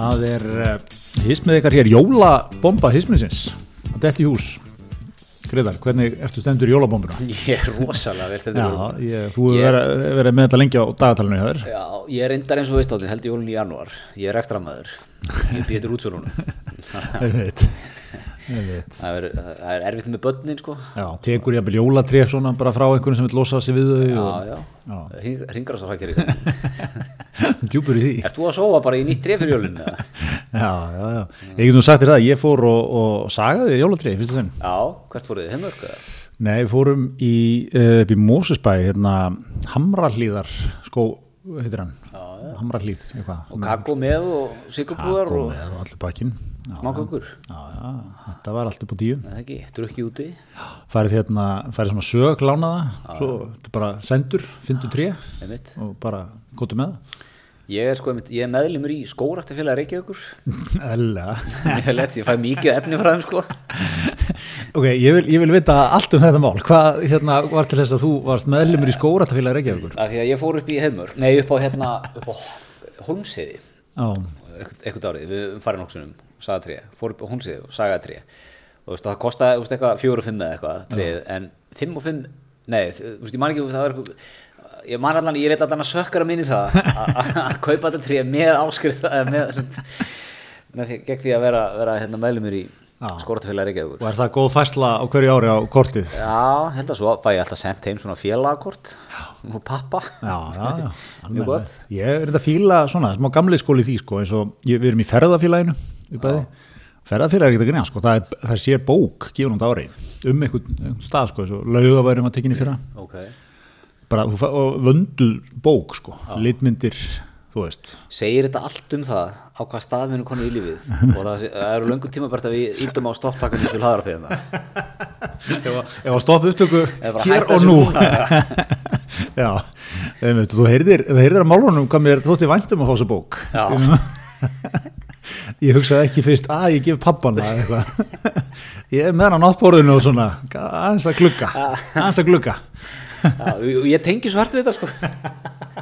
Það er uh, hismið ykkar hér, jólabomba hismiðsins. Er í hús. Greðar, hvernig ertu stendur í jólabombuna? Ég er rosalega verið stendur ég, þú hefur verið, verið með þetta lengi á dagatalinu hjá þér. Já, ég er reyndar eins og veist átti, held jólun í janúar. Ég er ekstra maður. Ég býður útsölunum. Ég veit, ég veit. Það er, það er erfitt með börnin, sko. Já, tekur ég að byrja jólatref svona bara frá einhvern sem vil losa sig við þau Já, og já. Já. Hringar svo hrækir í það. djúpur í því. Ert þú að sofa bara í nýtt tref fyrir jólun? Já, já, já. Ég get nú sagt þér það, ég fór og, og sagaði jólatref. Já, hvert fóruð þið? Heimörk? eða? Nei, við fórum í, uh, í Mósusbæ, hérna, Hamrallíðar, skó, heitir hann, Hamrallíð. Og kakó með og Kakó og og allir bakinn. Já, þetta var allt upp á tíu. Drukki úti. Farið hérna, farið svona sög lánaða, svo bara sendur, fyndu tré og bara góttu með það. Ég er sko, ég er meðlumur í skóraktafélag Reykjavíkur. Ég fæ mikið efni frá þeim, sko. Ok, ég vil, ég vil vita allt um þetta mál. Hvað hérna, var til þess að þú varst meðlumur í skóratafélag Reykjavíkur? Af því að ég fór upp í heimur, nei upp á hérna, á eitthvað, eitthvað árið, við farin oksunum, sagatré, fór upp á Holmsheiði og sagatré. Og þú veist, það veist, eitthvað fjóru og fimm eða eitthvað, tréð, en fimm og fimm, nei, þú veist, ég man ekki, það var eitthvað, ég man allan, ég er allan að sökkara minni það, að- kaupa þetta tré með áskrift, eða með, með gegn því að vera, vera hérna meðlumur í skóratafélag Reykjavíkur. og er það góð fæsla á hverju ári á kortið? Já, held að svo fæ ég alltaf sendt heim svona félagakort og pappa Já, já, já. Mjög gott. Ég er þetta fíla svona, smá gamli skóli í því sko, eins og ég, við erum í ferðafélaginu Ferðafélag er ekkert að grína sko, það er, það sér bók út ári um einhvern, stað sko, laugaværum að tekinni fyrra. Ok Bara, vönduð bók sko, litmyndir. Segir þetta allt um það á hvað stað við erum konið í lífið og það, eru löngu tímabært að við índum á stopptakunni fyrir hlaðra fyrir það Ef að- stoppa upptöku bara hér og nú. Já, þú heyrðir, þú heyrðir að málunum hvað mér þótti væntum að fá þessu bók. Já. Ég hugsaði ekki fyrst að ég gef pappan það eitthvað. Ég er með hann á náttbórðinu og svona, aðeins að glugga, aðeins að glugga, og ég tengi svart við þetta sko.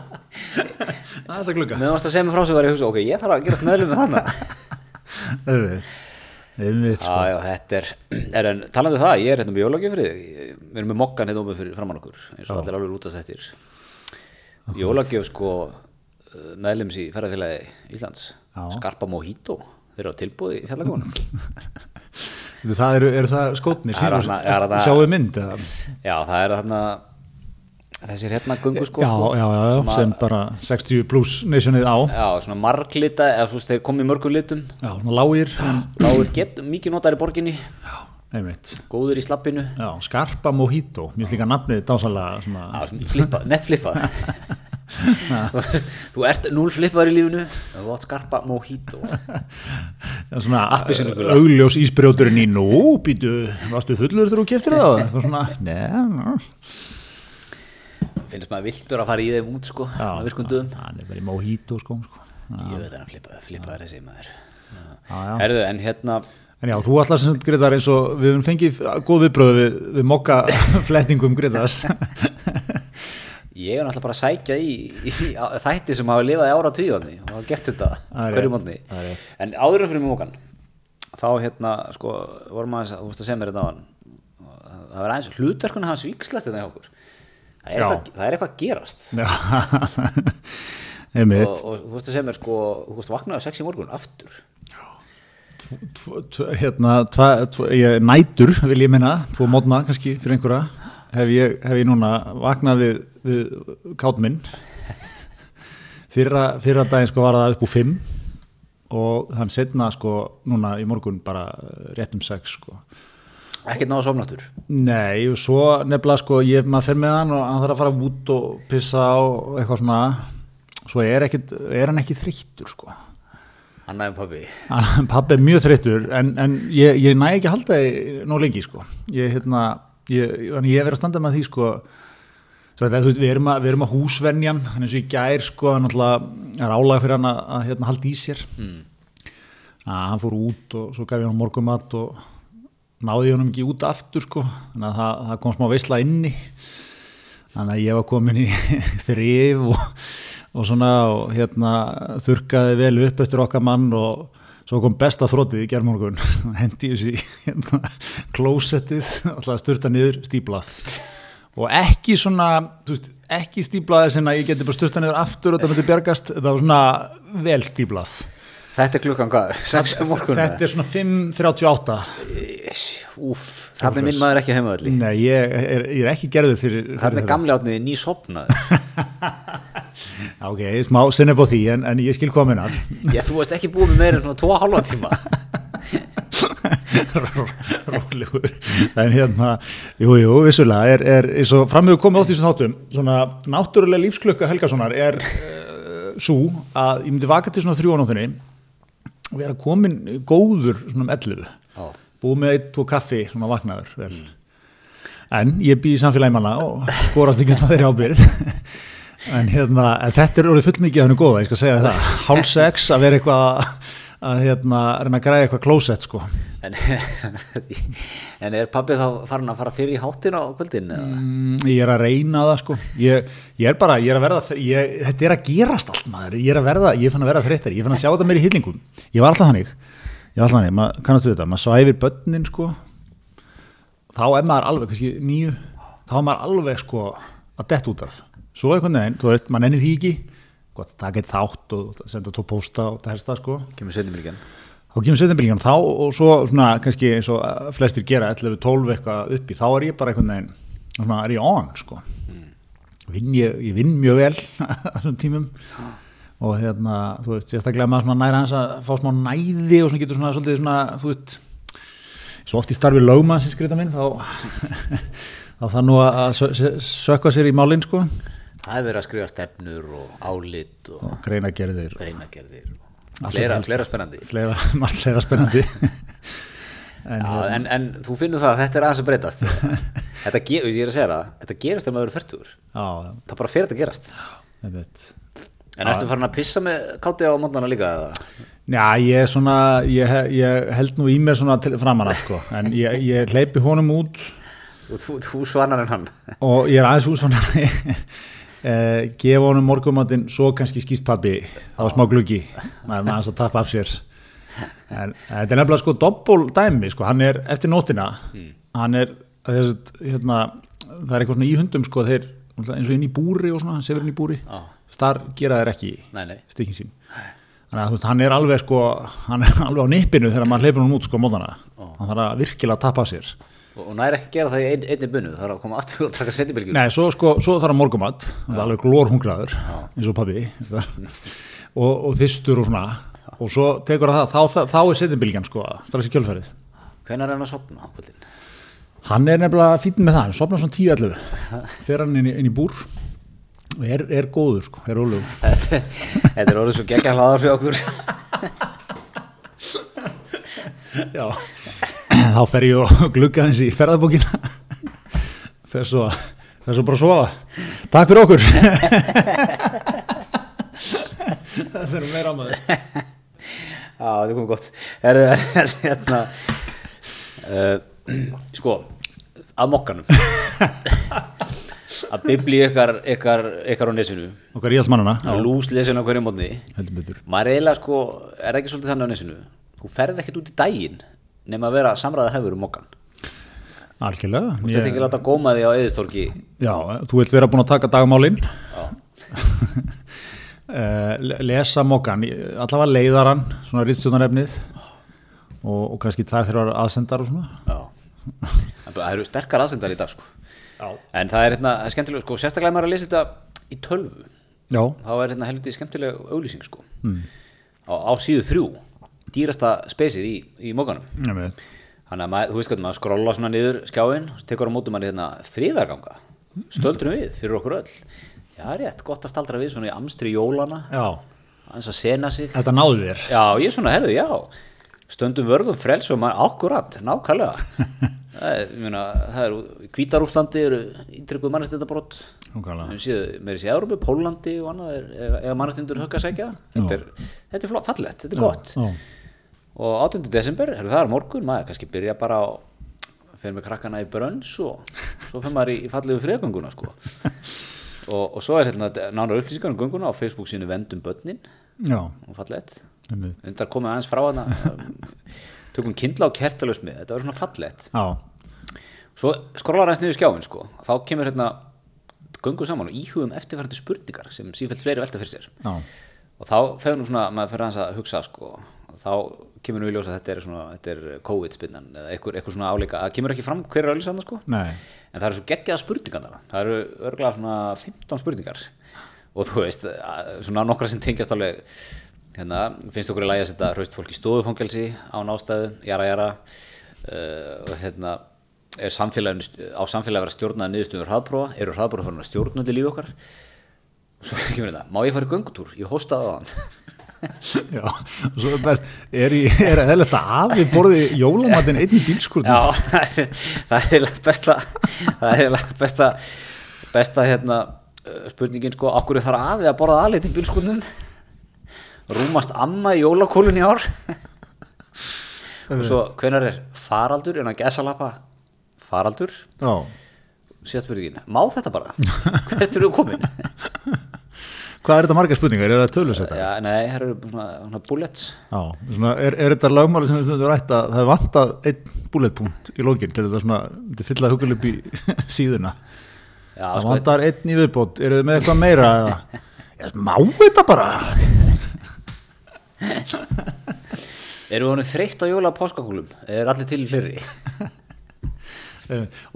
Aðeins að glugga. meðan varst að segja mig frá sig var ég hugsa ok, ég þarf að gerast meðlum með Einmitt, einmitt, sko. Já, þetta er, er en talandi um það, ég er hérna jólagjöf fyrir þig við erum með mokkan hérna ómið fyrir framann okkur eins og allir alveg útast eftir jólagjöf sko meðlums í ferðarfélagi Íslands. Skarpa Mojito þeir eru á tilbúði í fjallagónum Það eru, eru það þarna- sjáuðu mynd eða? Já, það er þarna þessir hérna gungu sko, Já, já, já, já, sem, bara 60 pluss nationið á, já, svona marglita eða svo þeir komið mörgum litum. Já, svona lágir, er get, mikið notar í borginni. Einmitt, góður í slappinu já, Skarpa Mojito, mér finnst líka nafnið dásalega svona, Já, flippa, nettflippa þú, ert núl flippaður í lífinu og þú átt skarpa mojito. Svona augljós ísbrjóturinn í nú, býtu, varstu fullur þegar þú keftir það? Eitthvað svona, neða, finnst maður viltur að fara í þeim út sko á virkum döðum hann er bara í mojito sko, sko. ég veit hann að flippa, flippaður þessi maður. Herðu en hérna En já, þú ætlar sem Gretar eins og við höfum fengið góð viðbröðu við, við mokka fletningum Gretars. ég er náttúrulega bara að sækja í, í þætti sem hafa lifað í ára tíðanni og hafa gert þetta er hverju mótni. en áður en fyrir mókan þá hérna sko vorum að þú veist að segja mér þetta á hann það var aðeins hlutverkunni hans vikslast þetta hjá okkur. Það er, eitthvað, það er eitthvað að gerast. Og, og þú veist að segja mér sko þú veist vaknaði á sex í morgun aftur. Hérna, nætur vil ég minna, tvo mótna kannski fyrir einhverja, hef ég, hef ég núna vaknað við, við kátt minn. Fyrra, fyrra daginn sko var það upp úr fimm og hann setna sko núna í morgun bara rétt um sex sko. ekkert náða sofnáttur Nei, og svo nefnilega sko, ég, maður fer með hann og hann þarf að fara út og pissa og eitthvað svona, svo er, ekkit, er hann ekki þreyttur sko. annað en pabbi Hann- Pabbi er mjög þreyttur en, en ég, ég næ ekki að halda því nóg lengi sko. Ég, hérna, ég, ég er verið að standa með því sko, svo þetta, þú veist, við erum að, að húsvenjan, þannig eins og í gær sko, hann náttúrulega er álaga fyrir hann að, að hérna, halda í sér. Mm. Að hann fór út og svo gaf ég hann morgumat og náði honum ekki út aftur sko, þannig að það, það kom smá veisla inni þannig að ég var komin í þrif og, og svona og hérna þurkaði vel upp eftir okkar mann og svo kom besta þrótið í gerðmorgun hendi þessi hérna, klósettið alltaf að sturta niður stíplað og ekki svona þú veist, ekki stíplaði sem að ég geti bara sturta niður aftur og það myndi bjargast það var svona vel stíplað Þetta er klukkan hvað? 6 um þetta er svona 5.38 Úf, þannig minn maður ekki heima öllu. Nei, ég er, ég er ekki gerður fyrir, fyrir Þannig er þetta. gamli átniði ný sopnað ok, smá sinni upp á því en, en ég skil kominar Já, þú veist ekki búið með meira en svona 2,5 tíma rólegur. En hérna, jú, jú, vissulega er, er eins og framöfu komið átt í þessum þáttum svona náttúrulega lífsklukka Helgasonar er uh, svo að ég myndi vaka til svona þrjónóttinni og vera komin góður svona um 11 Já. búið með eitt og kaffi svona vaknaður vel. En ég bý í samfélagi manna og skorast ekki undan þeirri ábyrð en hérna, en þetta er orðið fullmikið af hennu góða, ég skal segja það. Hálf sex að vera eitthvað að hérna, reyna að græða eitthvað klósett sko En, en er pappið þá farin að fara fyrir í háttin á kvöldin? Mm, ég er að reyna það sko. Ég, ég er bara, ég er að verða ég, þetta er að gerast allt maður. Ég er að verða, ég fann að verða þreyttar ég fann að sjá þetta meir í hyllingum ég var alltaf þannig, ég var alltaf þannig. Maður kannastu þetta, maður svæfir börnin sko. Þá er maður alveg kannski nýju, þá er maður alveg sko að dett út af. Svo einhvern veginn, þú veit, maður nenni því ekki. Gott, það gett þátt og senda og það það Kemur setjumilgjan þá og svo svona kannski eins og að flestir gera 11-12 eitthvað uppi, þá er ég bara einhvern veginn svona er ég on sko. Vinn ég, ég vinn mjög vel þessum tímum. Og hérna, þú veist, sérstaklega maður svona næra hans að fá smá næði og svona getur svona svolítið svona, þú veist svo oft í starfi lögmann sem skrita minn þá þá þarf nú að sö- sö- sökka sér í málinn sko. Það er verið að skrifa stefnur og álit og gerðir greinagerðir og Allt fleira, fleira spennandi. Fleira, margt fleira spennandi. En, Já, en, en þú finnur það að þetta er aðeins að breytast. Þetta, ge- segja Þetta gerist þegar maður er færtugur já, Það bara fyrir að gerast. En ertu farin að pissa með káti á mótnana líka eða? Já, ég svona, ég, ég held nú í mér svona til framan af sko, en ég, ég hleypi honum út. Þú, þú, þú svanar en hann. Og ég er aðeins húsfannari, eh, gefa honum morgumatinn, svo kannski skýst pabbi, það var smá gluggi, maður maður aðeins að tappa af sér. En þetta er nefnilega sko doppul dæmi, sko, hann er eftir nótina, hann er, þess, hérna, það er eitthvað svona í hundum, sko, þeir, eins og inn í búri og svona, hann sefur inn í búri, Já. þar gera þeir ekki stikkin sín. Þannig að veist, hann er alveg sko hann er alveg á nippinu þegar maður hleypur hann út sko mótana, hann þarf að virkilega tappa af sér Og, næri ekki að gera það í ein, einni bunnu Það er að koma aftur og taka setjumilgjum nei, svo sko, svo þarf hann morgumat hann er alveg glór hungraður eins og pabbi. Og, og þystur og svona. Og svo tekur það, þá, þá, þá er setjumbilgjan sko, strax í kjölfærið Hvenær er hann að sopna á kvöldin? hann er nefnilega fítið með það, hann sopnar svona 10-11 fer hann inn í, inn í búr. Og er, er góður sko, er rólegur. Þetta er orðið svo geggja hlaðar fyrir okkur. Já, þá fer ég og glugga hans í ferðabókina. Fer svo, fer svo bara að sofa. Takk fyrir okkur. Það fyrir meira á maður. Já, þetta kom gott. Er það hérna uh, Sko Að mokkanum. Að bibli ykkar, ykkar, ykkar á nesinu. Okkar í alls mannana Að lús lesin á hverju mótni Maður eiginlega sko Er það ekki svolítið þannig á nesinu? Þú ferð ekkert út í daginn nema að vera samræða hefur um mokkan Algjörlega. Þú veist ekki láta góma því á eðistorki Já, þú vilt vera búin að taka dagmálin. Eh, le- lesa mokkan allavega leiðaran, svona rittstjónarefnið og, og kannski tvær þrjár aðsendar og svona. Já. Það eru sterkar aðsendar í dag sko. En það er hérna, það er skemmtilega sko. Sérstaklega maður að lesa þetta í tölvu Já. þá er hérna helviti skemmtileg auglýsing sko. Mm. á, á síðu þrjú dýrasta spesið í, í mókanum þannig að maður, þú veist hvað, maður skrolla svona niður skjáin og tekur á mótum maður hérna friðarganga. Stöldrum við fyrir okkur öll. Já rétt, gott að staldra við svona í amstri jólana Já, aðeins að sena sig. Þetta náðu þér. Já, ég er svona, herðu, já. Stöndum vörðum frels og maður ákkurat nákvæmlega. Það er, ég meina, það er Hvítarúslandi eru ítrykkuð séu meira séu Európu, Pólandi og annað er, er, er mannestindur högg að segja þetta þetta er fallett, þetta er gott. Já, og 8. desember, það er morgun maður kannski byrja bara á fyrir með krakkana í brönns og svo fyrir maður í, í fallegu friðgönguna sko. og, og svo er hérna nánar upplýsingar um gönguna á Facebook sínu Vendum börnin. Já, og fallegt. Undar komið aðeins frá hana tökum kindla á kertalus með þetta var svona fallegt. Já, svo skrólar aðeins niður skjáin sko. Þá kemur hérna göngum saman og íhugum eftirfærandi spurningar sem sífælt fleiri velta fyrir sér. Já, og þá fegur nú svona, maður fyrir hans að hugsa sko, og þá kemur nú í ljós að þetta er svona, þetta er COVID-spinnan eða eitthvað, eitthvað svona áleika, það kemur ekki fram hver er auðvitað sko, nei, en það eru svo geggjaða spurningar það eru örglega svona 15 spurningar. Og þú veist, að- svona nokkra sem tengjast alveg hérna, finnst okkur í lagi að setja hraust fólk í stofufangelsi á nástæðu, jara jara. Uh, og hérna er samfélaginu, á samfélagi að vera stjórnaði niðurstöður hraðprófa, eru hraðprófa fyrir stjórnandi lífi okkar? Og svo kemur þetta, má ég fara í göngutúr, ég hóstaði á hann já, og svo er best, er, er eðlert að afi borði jólamatinn einn í bílskurðum? Já, það er- er besta það er besta besta hérna spurningin sko, okkur þarf afi að borða aðleitt í bílskundum rúmast amma í jólakólun í ár? Og svo hvenær er faraldur en að gesalapa faraldur? Já, síðast spurningin, má þetta bara? Hvert eru komin hvað er þetta margar spurningar? Er það þetta? Já, nei, það eru svona, svona bullets Já, svona, er, er þetta lagmáli sem við stundum rætt að það er vantað einn bulletpunkt í lókin til þetta svona, þetta er fylla hugul upp í síðuna Já, það sko, vantar einn í viðbót, eru þið með eitthvað meira eða? Já, má þetta bara? eru við honum þreytt á jóla páskakúlum er allir til í Eh,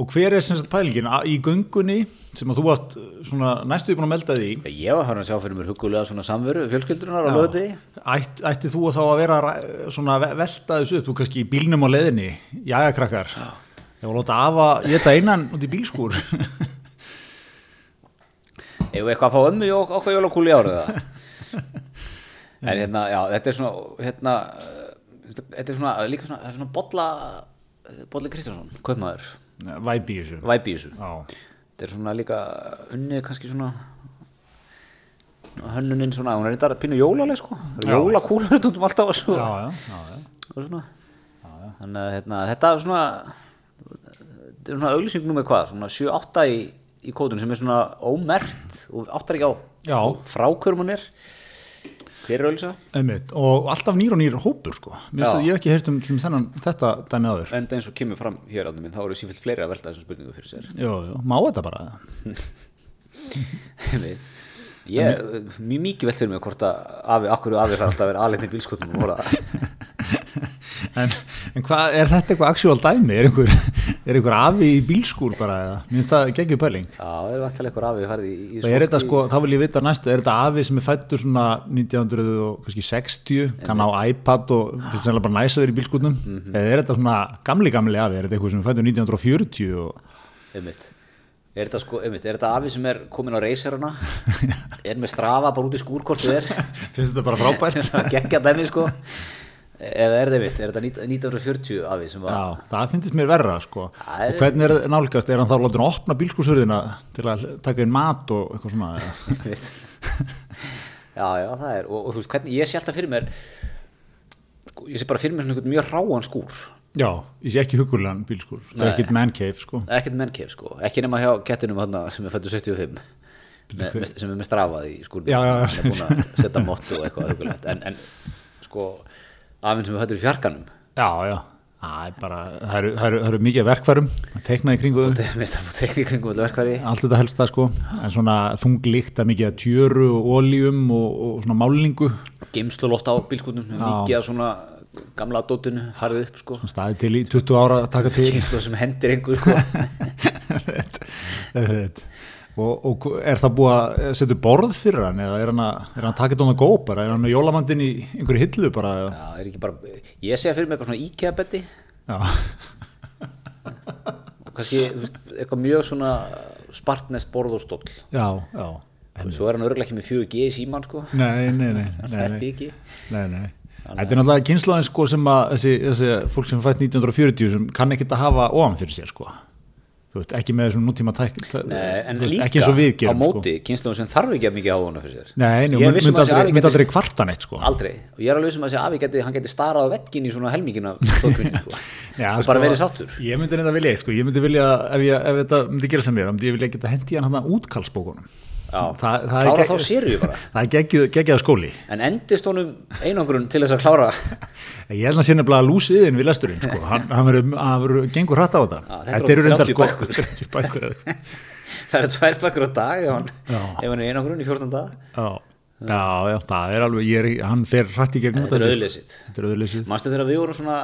Og hver er sem sagt pælingin? Í göngunni sem að þú varst eh, svona næstu búin að melda því Ég var hann að sjá fyrir mér hugulega svona samveru fjölskyldunar á Já. löði Ætt, ætti þú að þá að vera að ræ- svona ve- velta þessu upp, þú kannski í bílnum á leiðinni? Jæja krakkar. Ég var að láta afa, ég þetta einan út í bílskúr. Við eitthvað að fá ömmu okkar jólakúli í árið það En hérna, já, þetta er svona hérna, þetta er svona líka svona, það er svona bolla Bolli Kristjánsson, kaupmaður. Væpi í þessu. Væpi í þessu. Já, þetta er svona líka unnið kannski svona hönnuninn svona, hún er þetta pínu jólaleg sko. Já. jólakúlur út um alltaf og svo. Já, já, já, já. og svona. Þannig að hérna, þetta er svona þetta er svona auglýsing nummer hvað? Svona 7-8 í, í kódun sem er svona ómert og áttar ekki á Já. Einmitt, og alltaf nýr og nýr hópur sko. Já. ég hef ekki heyrt um þennan þetta dæmi áður. En eins og kemur fram hér áttum minn þá eru sífilt fleiri að velta þessum spurningu fyrir sér. Jú, jú, má þetta bara ég, mjög mikið velt fyrir mig hvort að afi, akkur afi þarf alltaf að vera aðleitni bílskotum og að En, en hvað, er þetta eitthvað actual dæmi? Er einhver, er einhver afi í bílskúr bara eða? Mér finnst það geggjur pæling. Já, það er vantilega eitthvað afi farið í, í Og er þetta sko, þá vil ég vita næst, er þetta afi sem er fættur svona 1960, kann á iPad og finnst það bara næs að vera í bílskúrnum? Eða er þetta svona gamli gamli afi, er þetta eitthvað sem er fættur 1940 og... einmitt. Er þetta sko, er þetta afi sem er komin á reyserana er með strafa bara út í skúr hvort þið er? Finnst þetta bara frábært? geggja dæmi sko eða er þetta einmitt, er þetta 1940 afi sem var Já, það finnst mér verra sko. Það er- Og hvernig er nálgast, er hann þá látin að opna bílskúrshurðina til að taka inn mat og eitthvað svona? já, já, það er og, og þú veist, hvernig, ég sé alltaf fyrir mér sko, ég sé bara fyrir mér svona einhvern mjög ráan skúr Já, ég sé ekki hugulegan bílskúr, það er ekkit man cave sko. ekkert mennkef sko, ekki nema hjá kettinum hana, sem er fættur 65 með, með, sem er með strafað í skúrnum Já, já, já. sem er búin að setja mottu og eitthvað en, en sko afinn sem er fættur í fjarkanum. Já, já, það er bara, það eru, það eru, það eru mikið verkfærum, að tekna í kringu þau. þetta allt þetta helst það sko. En svona þunglíkt að mikið að tjöru og oljum og, og svona málingu geimslu loft á bílskútum mikið að svona gamla dótinu farið upp sko. Staði til í 20 ára að taka til. Sem hendir einhver sko. Rétt, rétt. Og, og er það búið að setja upp borð fyrir hann eða er hann að, taka þetta the go bara, er hann með jólamandin í einhverju hillu bara? Já, er ekki bara, ég sé fyrir mig bara svona já, og kannski eitthvað mjög svona spartnest borð og stóll. Já, já. Svo er hann örgulega ekki með 4G í síman sko. Nei, nei, nei, það fætti ekki Nei, nei. Þetta er náttúrulega kynnslóðin sko sem að þessi, þessi fólk sem fætt 1940 sem kann ekkert að hafa ofan fyrir sér sko. Þú veist, ekki með þessum nútíma tæk, tæ, Nei, en veist, líka ekki eins og við á gerum móti sko. kynnslóðum sem þarf ekki að mikið á hana fyrir sér sko. Nei, Ég er mynd, um mynd að aldrei, mynd aldrei kvarta neitt sko. aldrei, og ég er alveg sem að þessi afi geti, hann geti starað á veggin í svona helmingina stóðkunni sko. Já, og bara verið sáttur Ég myndi reynda vilja, sko, ég myndi vilja ef, ég, ef þetta myndi gera sem mér, þá myndi ég vilja geta hendi hann hann útkallsbókunum það, það klára þá sériu bara. Það er geggjaður skóli. En endist honum einangrun til þess að klára? Ég held að sé nefnilega að lúsið inn við lesturinn sko. hann, hann verður, gengur hratt á þetta. Já, þetta eru reyndar, 30 sko, bækur. 30 bækur. Já, Það eru tvær bækur á dag ef hann, Já. ef hann er einangrun í 14 dag já, já, það er alveg ég er, hann fer hratt í gegnum Þetta er auðlesið. Manstu þegar við vorum svona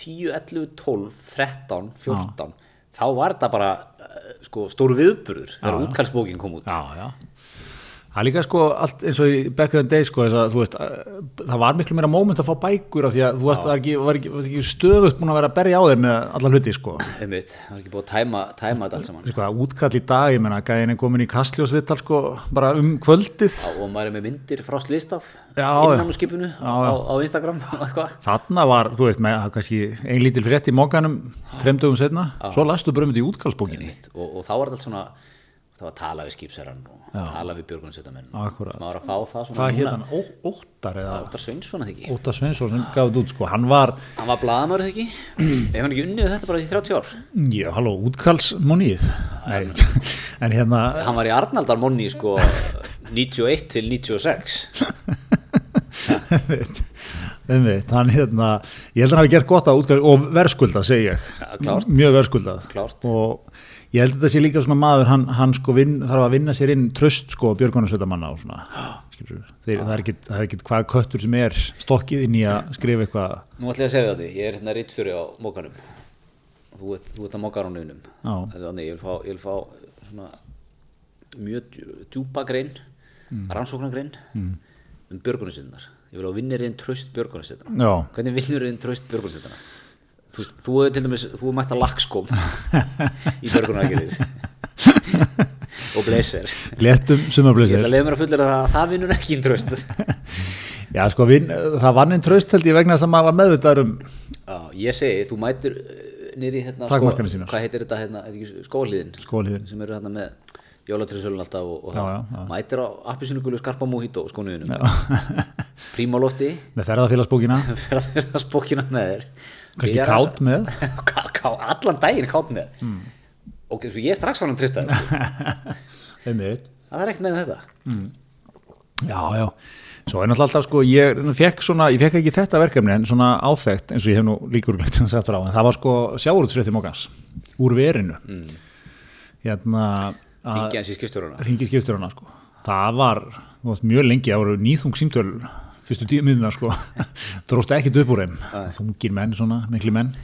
10, 11, 12, 13, 14 Þá var þetta bara uh, sko, stór viðburður þegar útkallsbókin kom út. Já, já Það er líka sko allt eins og í back in the day sko að veist, að, það var miklu meira moment að fá bækur af því að þú veist, ekki, var ekki, ekki stöðut búin að vera að berja á þeir með alla hluti sko. Einmitt, Það var ekki búið að tæma, tæma þetta allt saman. Sko útkall í dag, ég menna gæðin er komin í kastljósvittal sko bara um kvöldið. Já, og maður er með myndir frá slistaf Já, innan já. úr skipinu á, á Instagram þarna var, þú veist, með kannski ein lítil frétt í mókanum þrem dögum setna, svo lastu bara um þetta í útkallsbókinni og, og þá var þetta allt svona var að tala við skipsherran og tala við björgunarsveitamenn Akkúrat. maður að fá það hvað hétt hann, Óttar eða? Óttar Sveinsson eða ekki? Óttar Sveinsson sem gaf þetta út sko, hann var hann var blaðamörð ekki? Ef hann ekki unnið þetta bara í 30 ár. Já, halló, útkallsmoníð Nei, en hérna hann var í Arnaldar Monni sko 91 til 96 Einmitt, hann hérna, ég held að hann hafi gert gott að útkvæða og verðskuldað segi ég, mjög verðskuldað. Og ég held að þetta sé líka svona maður, hann, hann sko vinn, þarf að vinna sér inn tröst sko björgunarsveitamanna og svona, skilur, þeir, það er er ekkit hvað köttur sem er stokkið inn í að skrifa eitthvað, nú ætla ég að segja þetta, ég er hérna rittstjóri á mókarum þú ert, þú ert að mókarónunum Já. þannig ég vil fá, ég vil fá svona mjög djú- djúpa grein mm. rannsóknargrein mm. um björgunarsveitarnar ég vil á vinnirinn tröst björgunarsveitarnar já, hvernig vinnurinn tröst björgunarsveitarnar þú þú til dæmis, þú hefur mætt að lagskom í björgunaragerðir og blazer. Léttum ég sumarblöðsir ætla að leiða mér að fullera það að það vinnur ekki í tröst já, sko, vin, það vann inn tröst held ég vegna þess að var meðvitaður um Já, ég segi, þú mætir nýri hérna, sínar. hvað heitir þetta hérna, skóliðin Skógarhlíðin. sem eru hérna með jólatrisölun alltaf og, og Já, já, já. mætir á appisínugulu skarpa mojito skónuðinum prímálofti með ferðarfélagsbókina, spókina með þér. Kannski kátt með. Allan daginn kátt með. Mm. og ég er strax fann að trista það það er ekkert með þetta. Já, já, svo er náttúrulega alltaf sko, ég fekk svona, ég fekk ekki þetta verkefni en svona áþekkt eins og ég hef nú líkur glætt að segja frá, en það var sko sjáurútsfrétti mókans úr verinu. Mm. hérna að ringi hans í skipstjóruna ringi skipstjórana sko. Það var, þú veist, mjög lengi, það voru nýþung símtöl fyrstu tíu minnuna sko. Dróst ekkit upp úr þeim, þungir menn svona, mikli menn.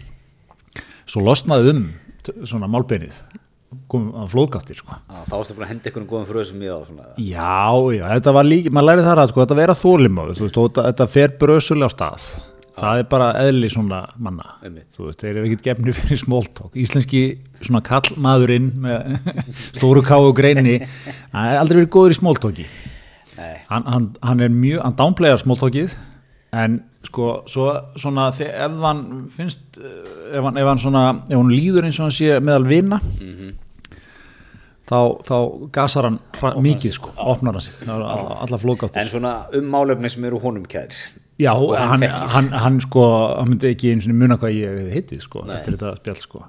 Svo losnaði um svona málbeinið. Kom að flóðgáttir sko. Já, þá varstu búin að henda einhvern góðum fröðsum í það svona. Já, já, þetta var líka, maður lærið þar að sko, þetta vera þólimáð, þetta, fer brösulega á stað, það er bara eðli svona manna, Einmitt. þú veist, þeir eru ekkert gefnir fyrir smóltók, íslenski svona kallmaðurinn með stóru ká og greini, hann er aldrei verið góður í smóltóki, hann, hann, hann er mjög, hann dánplegar smóltókið, en sko, svo svona, ef hann finnst, eh, ef hann, ef hann svona, ef hann líður eins og hann sé meðal vina, þá, þá gasar hann mikið sko, opnar hann sig. Það er alla, alla flóðgáttir en svona um málefni sem eru honum kær já, og hann hann, hann, hann sko hann myndi ekki einu sinni muna hvað ég hefði heitið sko, eftir þetta spjall sko.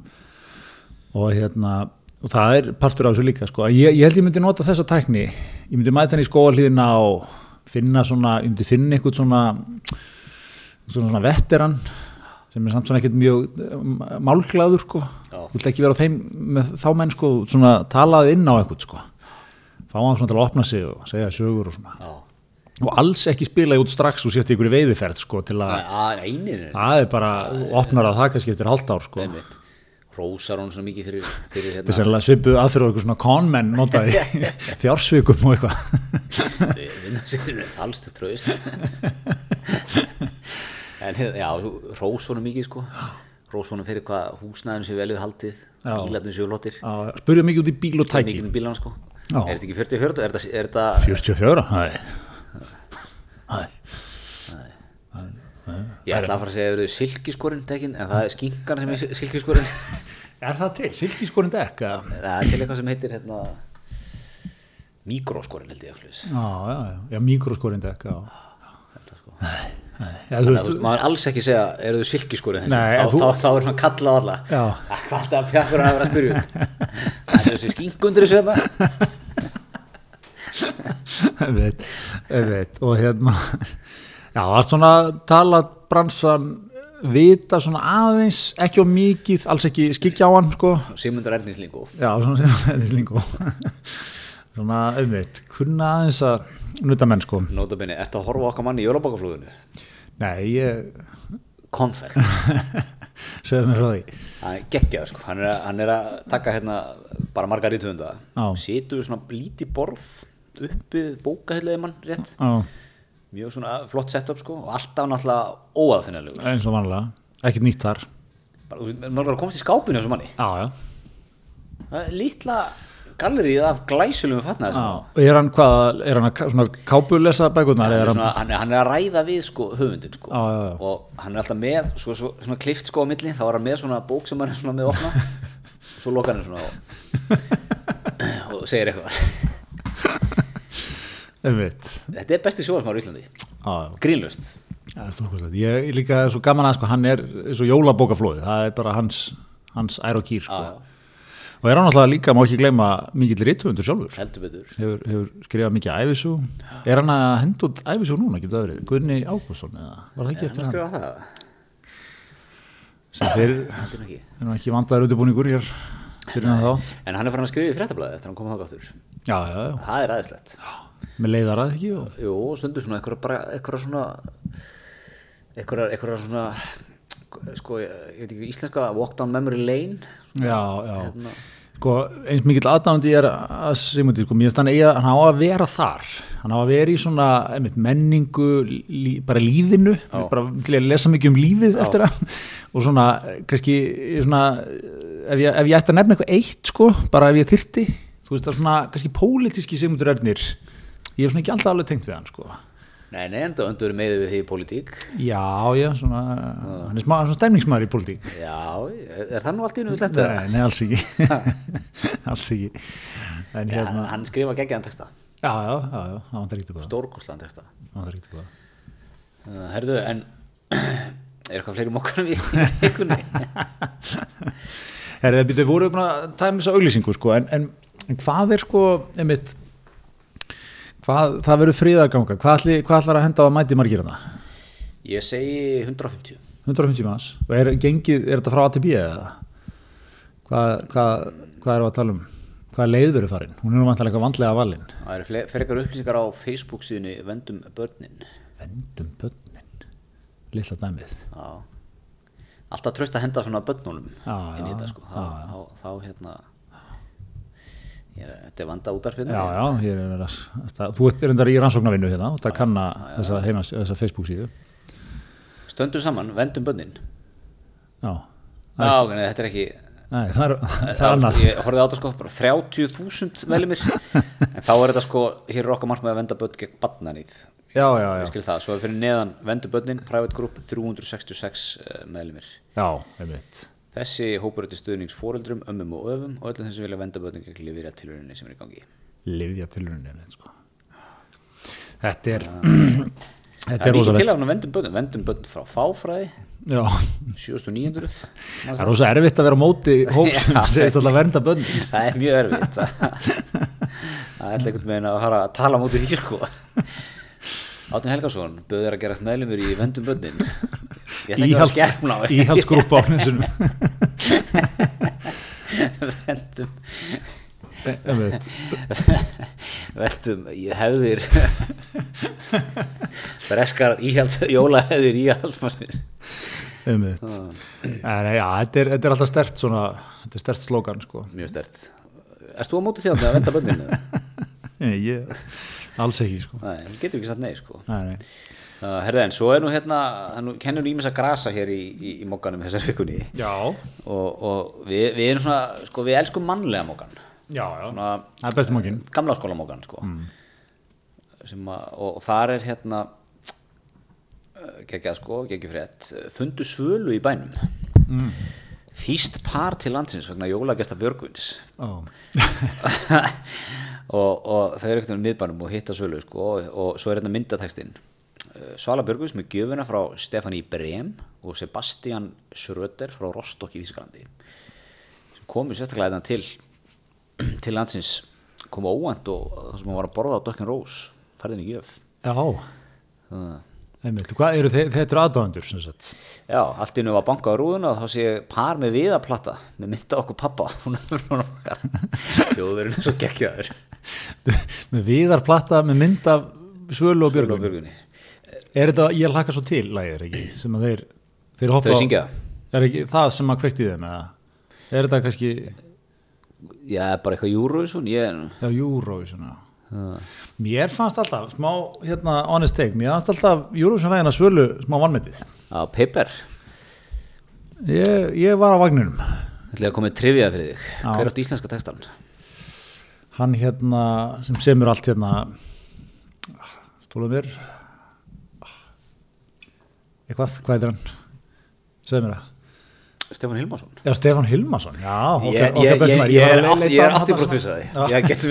Og hérna og það er partur af þessu líka sko. Ég, ég held ég myndi nota þessa tækni. Ég myndi mæta hann í skóalíðina og finna svona, ég myndi finna eitthvað svona svona, svona vetteran sem er samt svona ekkert mjög um, málglaður sko. Þú vilt ekki vera á þeim með þá menn sko svona talað inn á eitthvað sko. Fá hann svona til að opna sig og segja sögur og svona. Já, og alls ekki spila út strax og sért ykkur í veiðiferð sko til að það er bara, opnar að það kannski eftir halvt ár sko. Rósar hún svo mikið fyrir, fyrir þess hérna að svipu aðfyrir okkur svona konmenn notaði fjársvikum og eitthvað. Vinna sér falstu tröðst en hérna, já, rós honum mikið sko. Rós honum fyrir hvað húsnæðinu séu velið haldið bílarnir séu lottir Já, spurðu mikið út í bíl og tæki. mikið um bílan sko. Já. er þetta ekki 44, er þetta, er þetta 44, það ég ætla að fara að segja að það eru silkiskorinn tekin en það er skinkan sem er silkiskorinn er það til, silkiskorinn dekk það er til eitthvað sem heitir hérna mikróskorinn held ég að já, já, já, já mikroskorinn dekk já. sko. Já, þú Þannig að veist, maður alls ekki segja, eru þau? Nei, þá, þú- þá, þá er svona kallað alla. Ah, Hvað er þetta að pjakkur að vera að spyrja? um? Það er þessi skinkundur þessu þetta. einmitt, einmitt. og hérna já, það er svona tala bransan vita svona aðeins ekki á mikið, alls ekki skikja á hann sko, Sigmundur Erningslingu já, svona sem þetta er slingu svona, einmitt, kunna aðeins að nuta menn sko, Nótabini, ertu að horfa okkar mann í jólabakaflúðinu? nei, ég Konfekt. Segðu mér frá því. Hann er geggjað sko, hann er, hann er að taka hérna bara margar rítuðunda Já. situr svona lítið borð uppið bókahilliði mann rétt. Já, mjög svona flott setup sko og alltaf náttúrulega óaðfinnalegur eins og vanlega, ekkert nýtt þar. Bara, þú að komast í skápinu þessu manni. Já, já, lítla gallerið af glæsulum fatnaði og er hann hvað, er hann að svona kápulesa bækurnar, hann hann hann, er, hann er að ræða við sko höfundin sko. Já, já, já. og hann er alltaf með svo, svo, svona klift sko á milli. Þá er hann með svona bók sem hann er svona með opna. Svo lokar hann svona og, segir eitthvað þetta er besti sjóðarsmaður í Íslandi. Já. Grínlust. Ég ég líka er svo gaman að sko, hann er svo jólabókaflóði, það er bara hans, hans ær og kýr sko. Já, og er hann alltaf líka, má ekki gleyma mikill rítufundur sjálfur, hefur, hefur skrifað mikið æfisú, er hann að henda út æfisú núna, getur það verið, Gunni Ágússon eða? Var það ekki hann eftir hann það? Sem þeir er ekki. er vandaður undirbúningur hér hann en hann er farin að skrifa í fréttablaði eftir að hann kom það gáttur já, já, já, það er aðeinslegt með leiðarað ekki? Og... jú, stundur svona eitthvað bara svona eitthvað, svona sko, ég veit ekki íslenska walk down memory lane. Já, já, Hérna. sko, eins mikill aðdándi er að Sigmundi, sko, mér finnst hann eiga, hann á að vera þar, hann á að vera í svona einmitt, menningu, lí, bara lífinu. Bara til að lesa mikið um lífið eftir hann. Og svona, kannski svona, ef ég, ef ég ætti að nefna eitthvað eitt, sko, bara ef ég þyrti þú veist það svona, kannski pólitíski Sigmundur Ernir, ég er svona ekki alltaf alveg tengt við hann, sko. Nei, nei, enda öndur með við því í pólitík. Já, já, svona hann er smá, svona stemningsmaður í pólitík. Já, er, það nú allt í nú slemt nei, nei, alls ekki. Alls ekki. En Já, hérna, hann skrifa geggjaðan texta. Já, já, já, já, það vantar ekkert upp á það. Stórkostlan texta. Það vantar ekkert upp á það. Uh, herðu, en er eitthvað fleiri mokkar við í vikunni? Herri, við vorum að tæma þessa auglýsingu sko, en, en, en hvað er sko einmitt hvað, það verður friðarganga hvað, hvað ætlar að henda á að mæti margir hana? ég segi 150 150 manns og er, gengið, er þetta frá ATB eða? Hvað, hvað, hvað erum við að tala um? Hvað leið verður farin? Hún er nú vantilega eitthvað vandlega valin það eru frekar upplýsingar á Facebook síðunni Vendum börnin Vendum börnin Lilla dæmið Já. alltaf tröst að henda svona börnunum inn í þetta sko þá, þá, þá hérna er, þetta er vanda útarpinu Já, já, ég er verið að Þú ert reyndar í rannsóknarvinnu hérna og það kanna þessa, heimas, þessa Facebook síðu. Stöndum saman, vendum börnin. Já, ok, nei, þetta er ekki Nei, það er, það er er annað. Ég horfði á þetta sko, bara 30.000 veljumir en þá er þetta sko, hér er okkar markmið að venda börn gegn badnanýð Já, já, já, ég skil það, svo er fyrir neðan vendu börnin, private group 366 meðlumir já, einmitt þessi hópur er til stuðnings fóreldrum, ömmum og öfum og öllum þeim sem vilja venda börnin gegn lifirja tilhörinni sem er í gangi. Livja tilraunin sko. Þetta er Þetta það er mikið rosa til vett af vendum börnum, vendum börn frá fáfræði. Já, 7900 það er rosa erfitt að vera á móti hóp sem segist alltaf vernda bönn það er mjög erfitt. Það er einhvern veginn að fara að tala mútið því sko Átni Helgason bauð þér að gerast meðlumur í vendum börnin. Ég ætla ekki að skeppna á Íhaldsgrúpa á nessunum vendum vendum hefðir. Breskar íhjalds jólahefðir íhaldsmannis Einmitt. En já, þetta er, er alltaf stert svona Þetta er stert slókan sko. Mjög stert Erst þú á móti þjóðan að venda börninu? Nei, ég, alls ekki sko. Nei, getur ekki satt nei sko. Nei, nei. Uh, Herðu en, svo er nú hérna nú kennur ímis að grasa hér í, í, í mokkanum þessar vikunni. Já, og, og við, við erum svona, sko við elskum mannlega mokkan já, já. Svona Það er bestum okkin gamla skóla mokkan sko. Sem að, og þar er hérna uh, geggjað sko, geggjað frétt. Fundu svölu í bænum. Mm. þýst par til landsins vegna jólagesta Björgvins. Ó, og, og þau eru ekkert um miðbænum og hitta sölu sko, og, og svo er hérna myndatextin Uh, Svala Björgvins með gjöfuna frá Stefani Brem og Sebastian Schröder frá Rostock í Þísklandi sem komu sérstaklega hérna til til landsins kom óvænt og það sem hann var að borða á Dökkin Rós færðin í gjöf. Já, Það- einmitt, hvað eru þe þetta eru aðdáðandur sem sagt? Já, allt í nú var bankað á rúðuna og þá sé ég par með viðaplata með mynda okkur pappa þjóðurinn er svo geggjaður. Með viðarplatta með mynd af Svölu og björgunni. Er þetta, ég hlakka svo til lagið, ekki, sem að þeir þeir Þau syngja? Er ekki það sem að kvekti þeim eða? Er þetta kannski Já, bara eitthvað Eurovision ég, Já, Eurovision já. Mér fannst alltaf, smá hérna honest take, mér fannst alltaf Eurovision lægina svölu smá vannmetið á Paper ég, ég var á vagninum ætla ég að koma með trivia fyrir þig Já. hver áttu íslenska textan? hann hérna sem semur allt hérna stóluð mér eitthvað, hvað heitir hann? segðu mér það Stefán Hilmarsson? Já, Stefán Hilmarsson, já, okkar, ég, ég, ég, ég, er að átt- leita ég er á hann 80% þarna vissaði sem- Já. ég get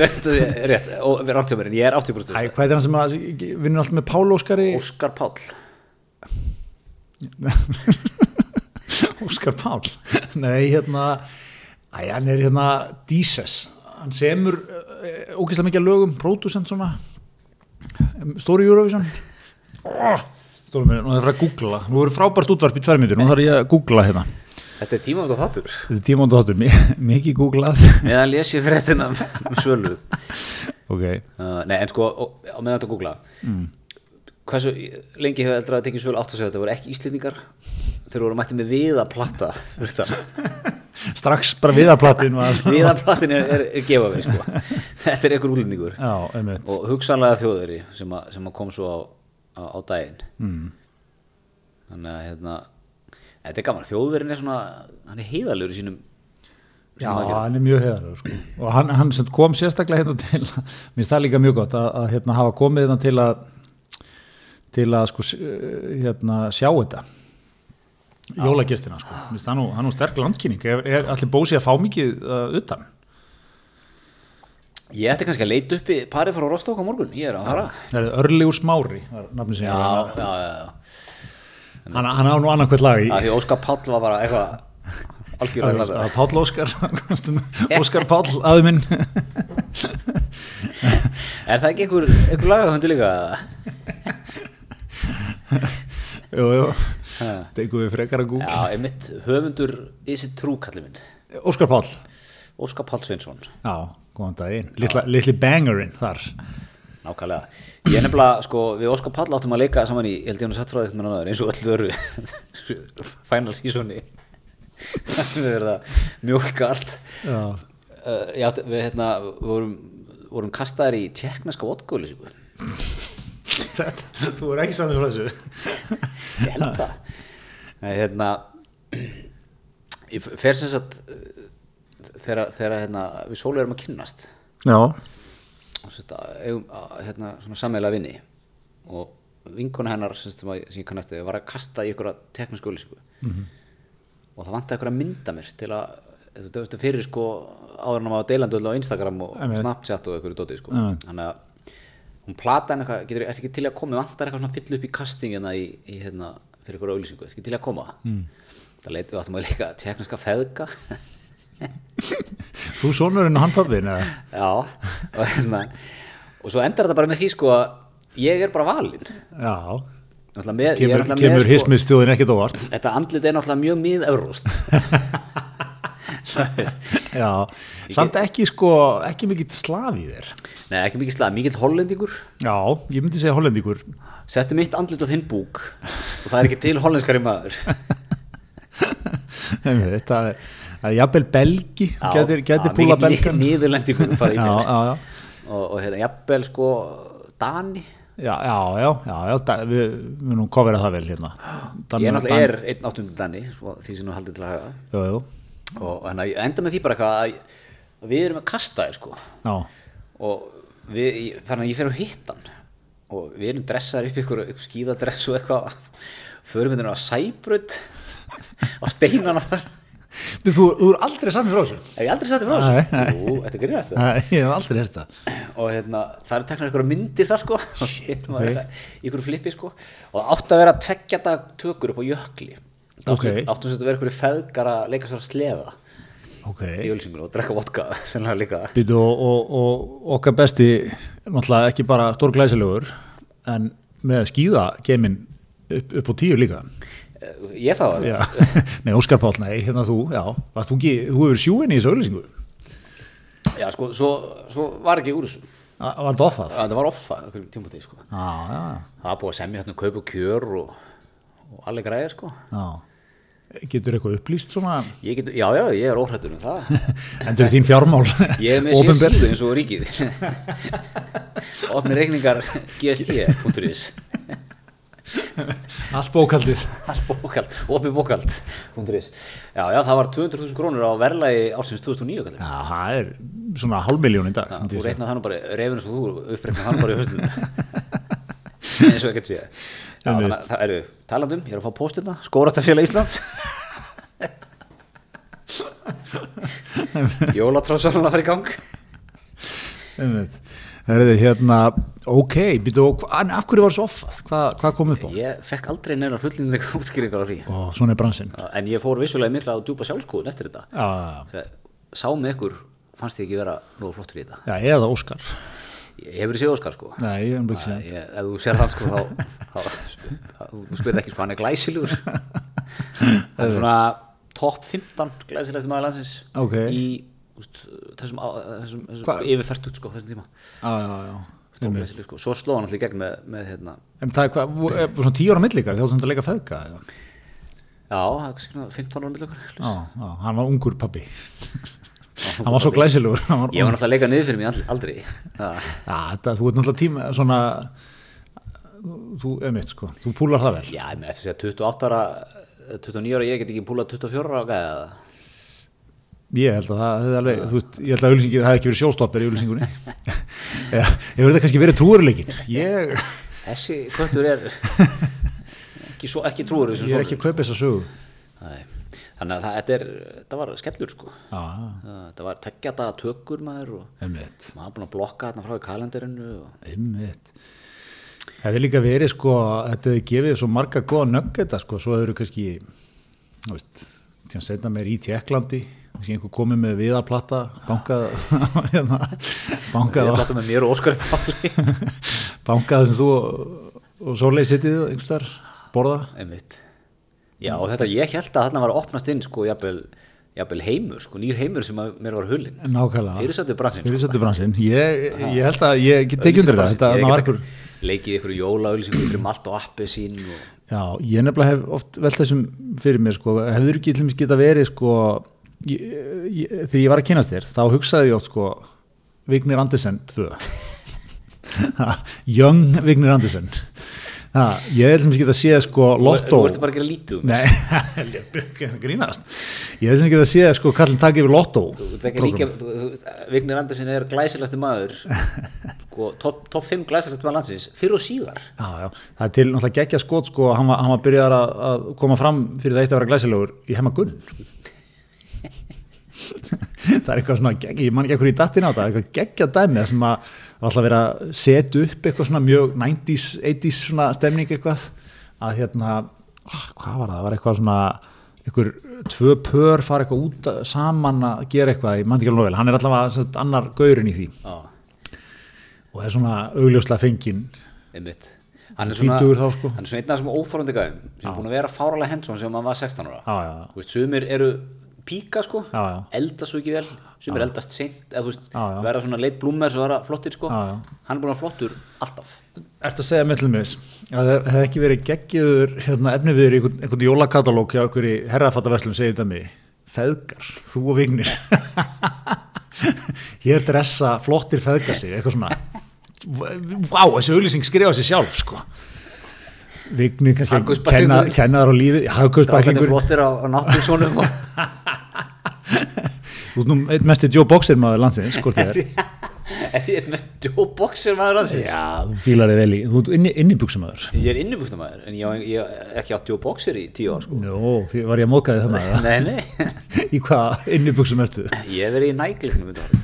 rétt og mér en ég er 80% Æ, vissaði hvað er hann sem að vinnur alltaf með Pál Óskari? Óskar Páll. Óskar Pál Nei, hérna Æ, hann er hérna Díses hann semur uh, ógeðslega mikið lögum pródusent svona Stóri Eurovision. Oh, Stóri mér, nú er það að googla. Nú er frábært útvarp í tvær myndir, nú þarf ég að googla hérna þetta er tímafótt á þáttur. Þetta er tímándu þáttur, mikið googlað. Meðan les ég fréttina um svölu ok, uh, nei en sko og- meðan þetta googla. Mm. hversu lengi hefur eldra að tekið svölu átt að segja þetta voru ekki íslendingar? Þeir voru mætti með viðaplatta strax bara viðarplattin var viðaplattin er, er, er gefa við sko. Þetta er einhver úlendingur og hugsanlega þjóðveri sem, að- sem að kom svo á, á, á daginn. Mm. þannig að hérna þetta er gaman, þjóðverin er svona hann er heiðalur í sínum Já, hann er mjög heiðarlegur sko. og hann, hann kom sérstaklega hérna til mér finnst það líka mjög gott að, að hérna, hafa komið hérna til að til að sko, hérna, sjá þetta. Jólagestina sko. Mér finnst það er nú sterk landkynning. Er, er allir bósi að fá mikið uh, utan? Ég ætti kannski að leita uppi parið frá Rostók á morgun, ég er að fara. Það er örlegur smári var nafni sem já, já, já, já. Hann, hann á nú annan hvert lag í því Óskar Páll var bara eitthvað algjörlega. Páll Óskar. Óskar Páll aðu minn. Er það ekki einhver, einhver lagahöndu líka? Jú, jú, Ha. tegum við frekar að Google. Já, einmitt. Höfundur Is it true kallið minn. Óskar Páll. Óskar Páll Sveinsson. Já, góðan daginn, Litla, litli bangerinn þar. Nákvæmlega. Ég er nefnilega, sko, við Óskar Pall áttum að leika saman í, ég held ég hann satt frá náður, eins og öllu öru final seasoni. Það er það mjólka allt. Já, Uh, átti, við hérna, við vorum, vorum kastaðir í tjekkneska. Þetta, þú er ekki saman frá þessu Ég held það. Nei, hérna, ég fer sem sagt, uh, þegar, þegar hérna, við sólu erum að kynnast, Já, hérna, svona sammeila vinni, og vinkona hennar sem, að- ég kannast við var að kasta í einhverja teknísku auðlýsingu og það vantaði einhverja að mynda mér til að þetta fyrir sko áður en að maður deilandi öll á Instagram og Einmitt. Snapchat og einhverju dóti sko. Þannig að hún plata en eitthvað getur ekki til að koma, vantar eitthvað svona fyll upp í castingina í, í hérna fyrir einhverju auðlýsingu, ekki til að koma? Mm. það leiti við áttum að líka tekniska feðga þú sonurinn og hann pappin já og hérna og svo endar þetta bara með því sko að ég er bara valinn. Já, með, er kemur, kemur sko, hismistjóðin ekkert óvart. Þetta andlit er náttúrulega mjög mið-evróst Já, samt ekki sko ekki mikill slaf í þér. Nei, ekki mikið slag, mikill hollendingur. Já, ég myndi segja hollendíkur Settu mitt andlit á þinn búk og það er ekki til hollenskari maður. Þetta er, er jafnvel belgi já, púla belgan já og, og hérna, jafnvel sko Dani. Já, já, já, já, da, við munum kofera það vel hérna. Dan, Ég náttúrulega er einn áttundi Dani svo því sem nú haldið til að hafa Jú, jú, og hérna, enda með því bara eitthvað að, að við erum að kasta þér sko. Já, og við, þannig að ég fer á hittan og við erum dressaðar upp ykkur, skíðadress og eitthvað. Förum við á sæbrödd á steinana þar Þú, þú er aldrei saman frá þessu ég aldrei sagt þér frá þessu. Jú, þetta er gríðast það Nei, Ég hef aldrei hert það. Og hérna, það eru teknar ykkur myndir þar sko. Okay. það í ykkur flippi sko. Og það átti að vera tveggja dag tökur upp á jökli. Það Ok. áttu áttu sem þetta að vera ykkur feðgar að leika sér að sleða ok. í ölsingur og drekka vodka sennilega líka. Býtu, og, og, og okkar besti náttúrulega ekki bara stór glæsilegur en með skýða geimin upp, upp á tíu líka ég þá að já. nei, Óskar Páll, nei, hérna þú já, varst þú ekki, þú hefur sjúin í þessu auðlýsingu já sko, svo, svo var ekki úr þessu. Var þetta offað? það var offa okkur tímpútið sko. Já, já, það var búið að semja hérna um kaup og kjör og, og allir græðir sko. Já. Getur eitthvað upplýst svona? Ég get, já já, ég er óhrættur um það. Endur þín fjármál ég er með opinber? síðu eins og ríkið. Opni reikningar gst.is allt bókaldið allt bókald, opni bókald.is já já, það var 200.000 krónur á verðlagi ársins 2009 kallar. já, það er svona hálfmiljón í dag Já, þú reiknað þannig bara, reyfinu svo þú uppreiknað þannig bara í höstum eins og ekkert sé. Það eru talandum, ég er að fá pósturna Skóratarfélag Íslands. Jólatráðsvölun að fara í gang. Einmitt. Það er hérna, ok, býtu, og hva- af hverju var svo offað? Hvað, hvað kom upp á? Ég fekk aldrei neina fullinlega útskýringar á því Ó, svona er bransinn. En ég fór vissulega mikla á djúpa sjálfskoðun eftir þetta Já, já, Þegar Sá með ykkur, fannst þið ekki vera nógu flottur í þetta já, eða Óskar. Ég hefur séð Óskar sko Nei, ég er ekki segja. ég, Ef þú sér þann sko þá, Þú spyrir ekki sko, hann er glæsilegur Hann er svona topp 15 glæsilegstu maður landsins Ok. Í úst, þessum, á- þessum, þessum Hva- yfirfertut sko þessum tíma Já, já, já. Stórglæsileg, sko. Svo sló hann allir gegn með, með hérna En það er hvað, vo- er svona tíu ára millikar, þá sem þetta leika feðka, eða? Já, það er svona 15 ára okkur Já, já, hann var ungur pappi. hann var svo glæsilegur. Var, Ég var náttúrulega að leika niður fyrir mig aldrei, Já, þetta, þú ert náttúrulega tíma, svona, þú, emitt, sko, þú púlar það vel. Já, ég með þess að segja 28 ára 29 ára, ég get ekki púlað 24 ára það Ég held að það hefði alveg, þú veist, ég held að auðlýsingin það hefði ekki verið sjóstoppir í auðlýsingunni. Já, ég verði kannski verið trúurleikin. Ég, Þessi kvöttur er ekki, svo, ekki trúur ég er ekki að kaupa þessa sögu. Nei. Þannig að það, þetta, er, þetta var skellur sko já, Það- Þetta var tekjata tökur maður og emitt, maður búin að blokka þarna frá í kalendarinu og emitt. Það hefði líka verið, sko, þetta hefði gefið svo marga góða nöggeta, sko, svo hefur kannski, þú veist, til að setja mér í Tjekklandi, kannski einhver komið með viðarplata, bankað, hérna, láta með mér og Óskar bankað sem þú og, og Sólei sittið, einhver þar, borða. Einmitt Já, og þetta ég held að þarna var að opnast inn sko, jafnvel, jafnvel heimur, sko, nýr heimur sem mér var hullin Nákvæmlega. Fyrirsættu bransinn sko. Fyrirsættu bransinn. Ég, ég held að ég get tekið undir það. Ekki leikið ykkur jólaauðlýsingu ykkur malt og appi sín og... já, ég nefnilega hef oft velt þessum fyrir mér, sko, hefur ekki til dæmis geta verið, sko, ég, ég, þegar ég var að kynast þér, þá hugsaði ég oft, sko, Vignir Andersen 2. Ha, Young Vignir Andersen. Ha, ég hef til dæmis geta séð, sko, Lotto. Þú ertu bara að gera lítið um Nei, grínast. Ég hef til dæmis geta séð, sko, kallin takk yfir ekki þú- Vignir Andersen er glæsilegasti maður sko, top, top 5 glæsilegasti maður landsins fyrir og síðar Já, já, það er til náttúrulega geggja skot sko, hann var, var byrjar að, að koma fram fyrir það eitt að vera glæsilegur í hemma gunn það er eitthvað svona geggja, ég man ekki ekkur í dattin á það, eitthvað geggja dæmi það sem að alltaf verið að setja upp eitthvað svona mjög 90s, 80s svona stemning eitthvað. Að hérna, ah, hvað var það, það var eitthvað svona einhver tvö pör fara eitthvað út að- saman að gera eitthvað, ég man ekki alveg nóg vel, hann er allavega sem sagt, annar gaurinn í því. Já, og það er svona augljóslega fenginn. Einmitt. Hann er Tvítugur þá, sko. Hann er svona einn af þessum óþórandi gæðum sem er búin að vera fáralega hendsson sem hann var 16 ára. Já, já, já. Þú veist, sumir eru píka sko. Já, já. eldast svo ekki vel, sumir eldast seint eða þú veist, vera svona leit blúmer svo vera flottir sko, Já, já. hann er búin að vera flottur alltaf. Ertu að segja til mér að það hefði ekki verið geggiður hérna, efni viður í einhvern, einhvern jólakatalóg hjá einhverju herrafattaverslun segir þetta mig feðgar, þú og vignir. Hér dressa flottir feðgar sig, eitthvað svona. Vá, þessi auðlýsing skrifa sér sjálf sko. Vignir kannski Haggausbæklingur. kenna, kenna þar á lífið Strákarnir haggausbæklingur, flottir á, á náttúrsónum og þú ert nú einn mesti Joe Boxer maður landsins, hvort þið er. Er ég eitt mest Joe Boxer maður hans já, þú fílar þig vel í, þú ert inni, innibúksumæður ég er innibústamæður en ég hef ekki átt Joe Boxer í tíu ár sko. Jó, var ég að móka þig þannig nei, nei, í hvað innibuxum ertu? ég hef verið í nægleiknum ár,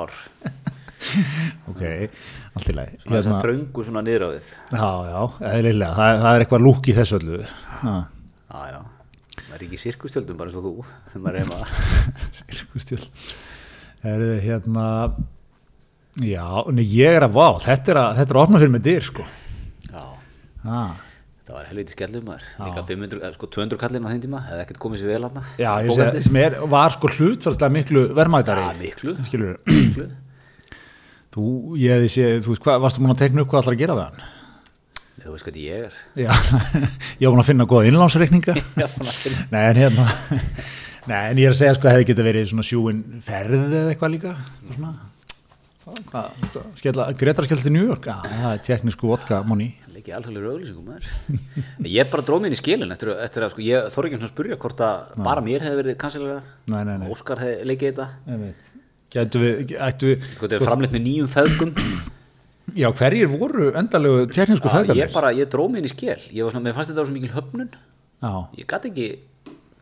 ár. Ok, allt í lagi. Svona þess Hérna, að þröngu svona niður á við Já, já, eðlilega, það, það er eitthvað lúk í þessu öllu. Ha. já, já. Maður er ekki sirkustjöldum bara eins og þú maður er heima. Sirkustjöld er þið hérna já, nei, ég er að vá þetta er að, þetta er að opna fyrir mig dyr sko. Já, ah. það var helviti skellum maður. Líka 500, eh, sko 200 kallinn á þeim tíma hefði ekkert komið sér vel hann já, ég segi, sem er, var sko hlutfærslega miklu verðmætari. Já, miklu. skilur miklu. Þú, ég séð, þú veist, hvað, varstu múin að tekna upp hvað allar að gera við hann þú veist hvað ég er. Já, ég var búin að finna góða innlánsreikninga. Já, búin að finna. nei, en hérna nei, en ég er að segja, sko, hefði geta verið svona sjúin ferð eða eitthvað líka svona. Hvað, skella, Gretar skell til New York. Já, það er teknísku vodka money Leikið alþjóðlega auglýsingum maður. Ég bara dróð mér í skilin eftir, eftir að sko, ég þór ekki svona að spurja hvort að bara mér hefði verið kansilega. Nei, nei, nei. Óskar hefði leikið þetta. Gætu við, ættu við, þetta er framleitt með nýjum feðgum já, hverjir voru endalegu Já, feðgarnir? Ég bara, ég dróð mér í skil Ég var svona, mér fannst þetta svo mikil höfnun Já, Ég gæti ekki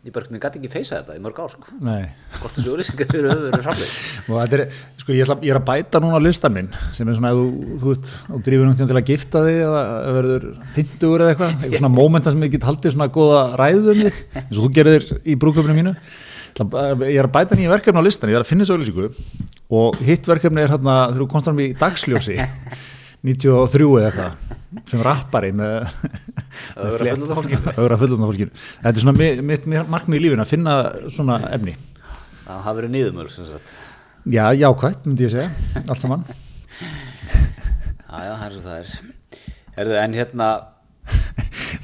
Ég bara, mér gæti ekki feysa þetta í mörg nei. Hvort þessu auglýsingar eru höfðu verið framleitt Og þetta er, sko, ég, ætla, ég er að bæta núna listan minn sem er svona, ef þú, þú veist, þú drífur náttúrulega til að gifta þig eða verður fyndugur eða eitthvað, eitthvað svona mómenta sem ég get haldið svona góða ræðu um þig, eins og þú gerir í brúköpunu mínu. Ætla- Ég er að bæta nýja verkefni á listan, ég er að finna þessu auðlýsingu og hitt verkefni er hérna, þú komst fram í dagsljósi, 93 eða eitthvað, sem rappari með Ögra fullorðna fólkinu. Þetta er svona mitt, markmið í lífinu að finna svona efni. Það hafi verið niðurmöl sem sagt Já, jákvætt, myndi ég segja, allt saman. Já, já, það er svo það er Herðu, en hérna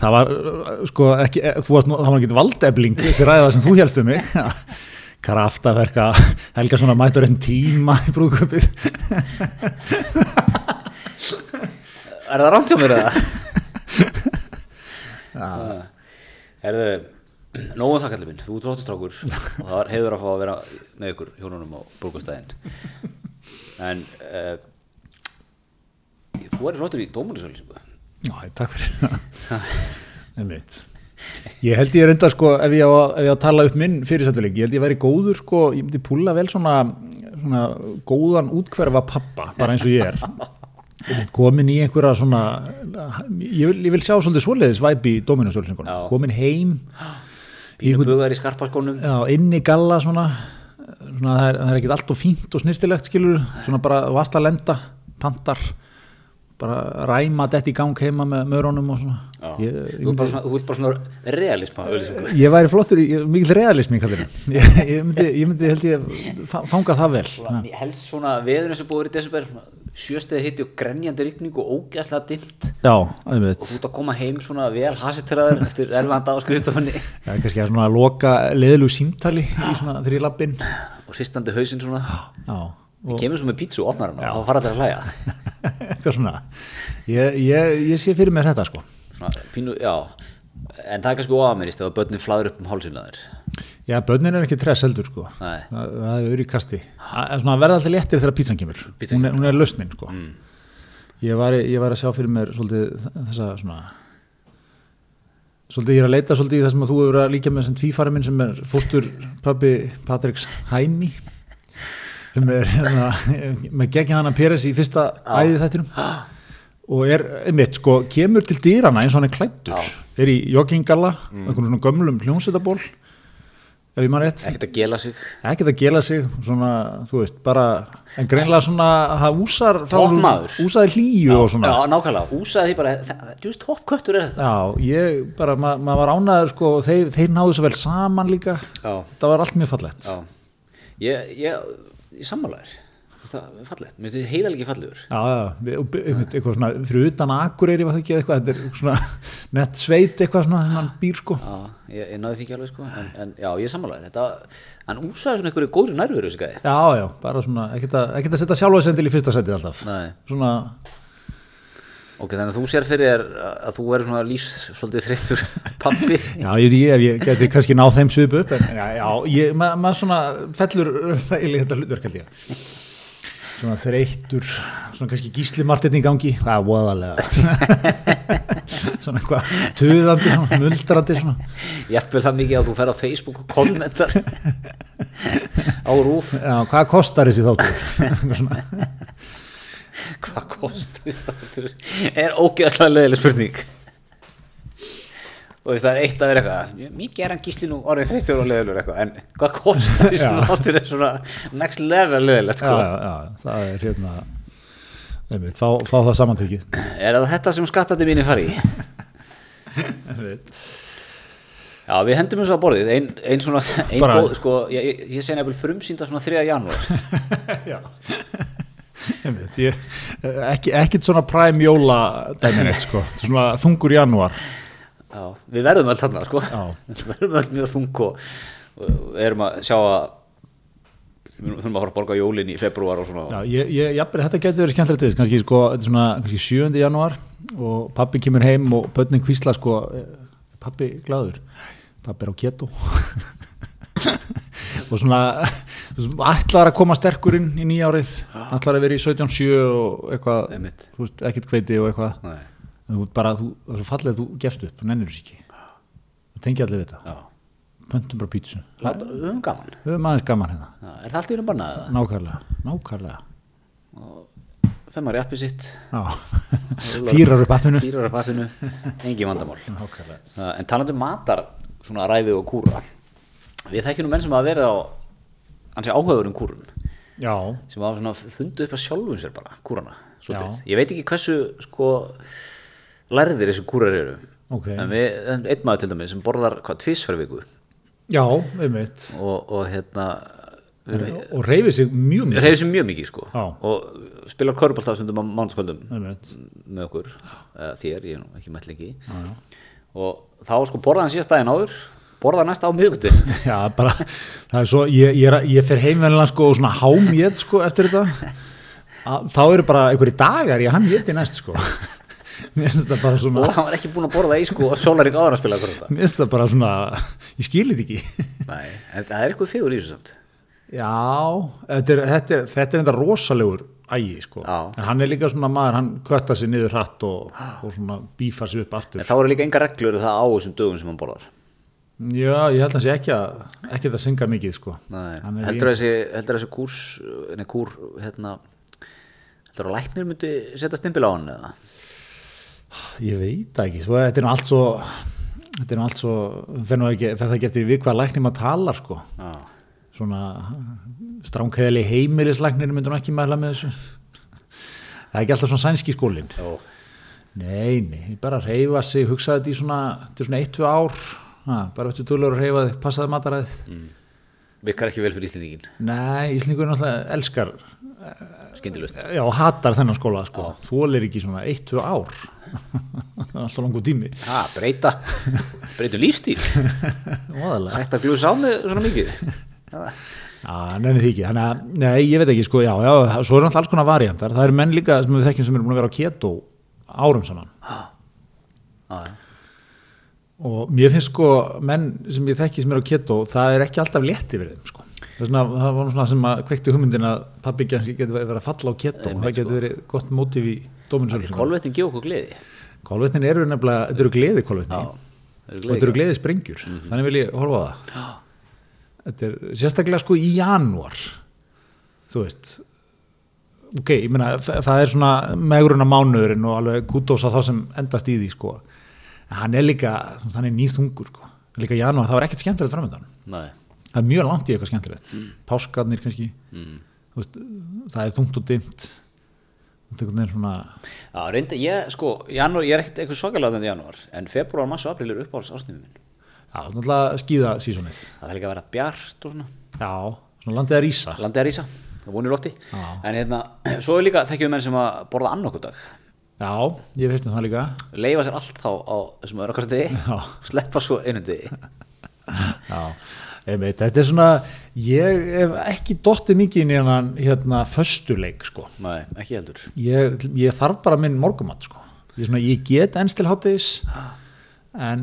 Það var, uh, sko, ekki, eh, þú varst það var ekki valdefling, þessi ræða sem þú helst um mig. Kraftaverka, Helga svona mætur einn tíma í brúðköpið. Er það rámt hjá mér eða? Herðu, nógum það kallið minn, þú ert róttustrákur og það var heiður að fá að vera með ykkur hjónunum á brúkastæðin En uh, þú er róttur í dómunisölu Já, takk fyrir. Það. Ég held ég reynda, sko, ef ég á, ef ég á að tala upp minn fyrirsættuleik, ég held ég væri góður, sko, ég myndi púla vel svona, svona góðan útkverfa pappa, bara eins og ég er. Komin í einhverja svona, ég vil, ég vil sjá svolítið svoleiðis væp í Dominusölsingunum, komin heim, Pínu bugar í skarpaskónum Já, inn í galla svona, svona það, er, er ekkert allt og fínt og snirtilegt skilur, svona bara vast að lenda, pantar, bara ræma dett í gang heima með mörunum og svona. Já. Ég, svona, þú ert bara svona auðlýsingu. ég væri flottur, ég, realismi kallir ég, ég, myndi, ég myndi held ég fa- fanga það vel. Ja. Helst svona veður eins og búið í desember sjösteði hitti og grenjandi rigning og ógæslega dimmt Já, og þú ert að koma heim svona vel hasiteraður eftir erfanda á skrifstofunni Já, kannski að svona loka leðlu símtali í svona þrjí lappin. og hristandi hausinn svona Já, og kemur svo með pítsu og opnar hann og þá fara þetta að hlæja eitthvað svona. Ég, ég, ég sé fyrir mér þetta sko. svona pínu, já en það er kannski óamerist ef að börnin flaður upp um hálsina þér Já, börnin er ekki tress heldur sko. Nei. Það, það er í kasti. Það er verða alltaf léttir þegar pítsan kemur. Hún, er, hún er lausnin sko. Ég, var, ég var að sjá fyrir mér svolítið þessa svona svolítið ég er að leita svolítið í það sem að þú hefur að líka með sem tvífari minn sem er fóstur pabbi Patriks Hæmi sem er hérna, með gegn hana Peres í fyrsta æði þættinum. Og er, einmitt, sko, kemur til dýrana eins og hann er klættur er í joggingalla, mm. einhvern svona gömlum hljónsetabból ef ég maður rétt. Ekkert að gela sig. Ekkert að gela sig svona, þú veist, bara en greinlega svona, það úsar úsaði hlýju og svona. Já, nákvæmlega, úsaði því bara þú veist, toppköttur er þetta. Já, ég bara, ma maður var ánæður sko, þeir, þeir náðu svo vel saman líka. Já. það var allt mjög fallegt. Já, ég, ég, ég sammálaður það er fallegt, mér finnst þið heiðalegi fallegur. Já, já, eitthvað svona fyrir utan Akureyri var það ekki eitthvað, þetta er svona nett sveit eitthvað svona mann býr sko. Já, ég, ég náði því ekki alveg sko en, en já, ég er sammálaður, þetta hann úsaði svona einhverju góðri nærveru þessi gæði Já, já, bara svona, ekkert að, setja sjálfa sendil í fyrsta setið alltaf. Nei. Svona, ok, þannig að þú sér fyrir að þú er svona lýs svolítið þreyttur pappi já, ég veit ekki ef ég geti kannski náð þeim svipu upp en já, já ég, ma maður svona fellur þægilega þetta hlutverk held ég. Svona þreyttur, svona kannski gísli martin í gangi, það er voðalega? Svona eitthvað tuðandi, svona muldrandi svona. Jafnvel það mikið að þú fer á Facebook og kommentar á rúf Já, hvað kostar þessi þáttur? Svona. Hvað kostar þetta er ógeðslega leðileg spurning. Og það er eitt að vera eitthvað. Mikið er hann gísli nú orðið þreyttur og leðilur eitthvað en hvað sem þáttur er svona next level leðilegt sko. það er hérna einmitt, fá, fá það samantekið er það þetta sem skattandi mínir fari í? einmitt. Já, við hendum eins og á borðið. Ein, ein svona, ein Bara- góð, sko, ég, ég, segi nefnilega frumsýnda svona 3. janúar. Já ég, ekki, ekkit svona præm jóla dæmin eitt sko, svona þungur janúar. Já, við verðum öll þarna sko. Já. við verðum öll mjög þung og, og erum að sjá að við þurfum að fara að borga jólin í februar og svona. Já, ég, ég, jafnir, þetta getur verið skemmtilegt við, kannski, sko, þetta er svona, kannski 7. januar og pappi kemur heim og börnin kvísla sko, eh, pappi glaður? Pappi er á keto og svona ætlar að koma sterkur inn í nýjárið ætlar að vera í 17.7 og eitthvað, veist, ekkert kveiti og eitthvað. Nei. þú bara, þú, það er svo fallið að þú gefst upp, þú nennir þessu ekki. Það tengi allir við þetta, pöntum bara pítsu. Höfum gaman. Höfum aðeins gaman hérna, Já, er það allt í raun bannað eða? nákvæmlega nákvæmlega, Femmar í appi sitt. Fýrar upp atvinnu Fýrar af appinu, engin vandamál. Nákvæmlega. En talandi um matar, svona ræði og kúra Við þekkjum nú menn sem hafa verið á Hansi áhugaður um kúrum. Já, sem hafa svona fundið upp að sjálfum sér bara kúrana, svolítið. Ég veit ekki hversu sko lærðir þessi kúrar eru. Ok. en við, einn maður til dæmis sem borðar hvað, tvisfæri viku. Já, einmitt. Og, og hérna við og reyfið sig mjög mjög reyðum sér mjög mikið sko. Já. og spilar körbáltafsundum á mánskvöldum einmitt, með okkur, þér, ég er ekki mætt lengi. Og þá sko borða hann síðast daginn áður borða næsta á miðgutin já, bara það er svo, ég, ég, er, ég fer heimvennilega sko og svona hámjét sko eftir þetta. Að, þá eru bara einhverju dagar ég hann jéti næst sko. Mér finnst þetta bara svona og hann var ekki búinn að borða í sko sólarík áður að spila mér finnst þetta bara svona, ég skilir þetta ekki. Nei, en það er eitthvað fjögur í þessu samt. Já, þetta er, þetta er, þetta er enda rosalegur ægi sko, Já. en hann er líka svona maður, hann kötta sig niður hratt og, og svona bífar sig upp aftur. En þá eru líka enga reglur um það á þessum dögum sem hann borðar já, ég held að hann sé ekki að ekki að synga mikið sko. Heldur þessi, heldur þessi kúrs, nei kúr, hérna, heldur að læknir myndi setja stimpil á hann eða? Ég veit það ekki, svo, þetta er nú allt svo þetta er nú allt svo fer nú ekki, fer það ekki eftir við hvað læknir maður talar sko, Já, svona stránkæðali heimilislæknir myndur ekki mæla með þessu. Það er ekki alltaf svona sænski skólin nei, nei, bara reyfa sig hugsa þetta í svona, þetta er svona 1-2 ár ha, bara eftir dúlegur að reyfa þig passaði mataræð virkar ekki vel fyrir Íslendingin, nei, Íslingur náttúrulega elskar skindilust. já, hatar þennan skóla sko, þólir ekki svona 1-2 ár. Það er alltaf langur tími. Ha, breyta, breytu lífstíl, Óðalega. hægt að glúsa á með svona mikið. Já, Já, nefnir því ekki, þannig að, nei, ég veit ekki, sko, já, já, svo eru alltaf alls konar variantar, það eru menn líka sem við þekkjum sem eru búin að vera á keto árum saman. Já, og mér finnst sko, menn sem ég þekki sem eru á keto, það er ekki alltaf létt yfir þeim, sko, það, er svona, það var svona sem að kveikti hugmyndin að pabbi kannski getur verið að falla á keto, Einmitt, það getur sko. verið gott mótiv í dóminsölu, Kolvettin gefa okkur gleði. kolvetnin eru nefnilega, þetta eru gleði kolvetni Já, og þetta eru gleði sprengjur, þannig vil ég horfa á það. Já, þetta er sérstaklega sko í janúar. Þú veist ok, ég meina það, það er svona megurinn á mánuðurinn og alveg kútos að þá sem endast í því sko en hann er líka, hann er nýþungur sko. Líka janúar, það var ekkert skemmtilegt framöndan það er mjög langt í eitthvað skemmtilegt. Páskarnir kannski. Mm. Veist, það er þungt og er veginn svona Já, reyndi, ég, sko, janúar, ég er ekkert eitthvað svakalega þannig janúar, en februar, mars og april eru uppáhalds ásnýmum minn. já, náttúrulega skýða sísonið Það er líka að vera bjart og svona. já, svona landið að rísa. Landið er ísa, það vonir Já. en hérna, svo er líka þekkjum við menn sem að borða annarkodag, já, ég veist um það líka. Leifa sér allt þá á þessum Já. sleppa svo einu degi. Já, einmitt, þetta er svona ég hef ekki dottið mikið inn í hennan hérna föstuleik sko. nei, ekki heldur. Ég, ég þarf bara minn morgumat sko. ég, svona, ég get ens til hátis en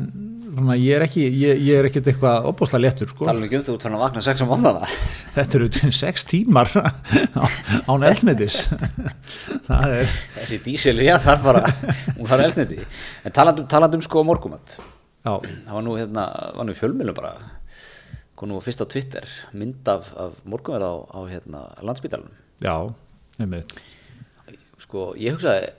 svona, ég er ekki ég, ég er ekkert eitthvað opbúslega léttur sko. tala ekki um þú fann að vakna sex á mótana þetta eru sex tímar á, án það er þessi dísil, já það er bara hún þarf elsniti, en talandum, talandum sko morgumat, já, það var nú hérna, var nú í fjölmjölum bara kom nú fyrst á Twitter mynd af, af morgunverð á, á hérna landsbítalunum já, einmitt. Sko, ég hugsaði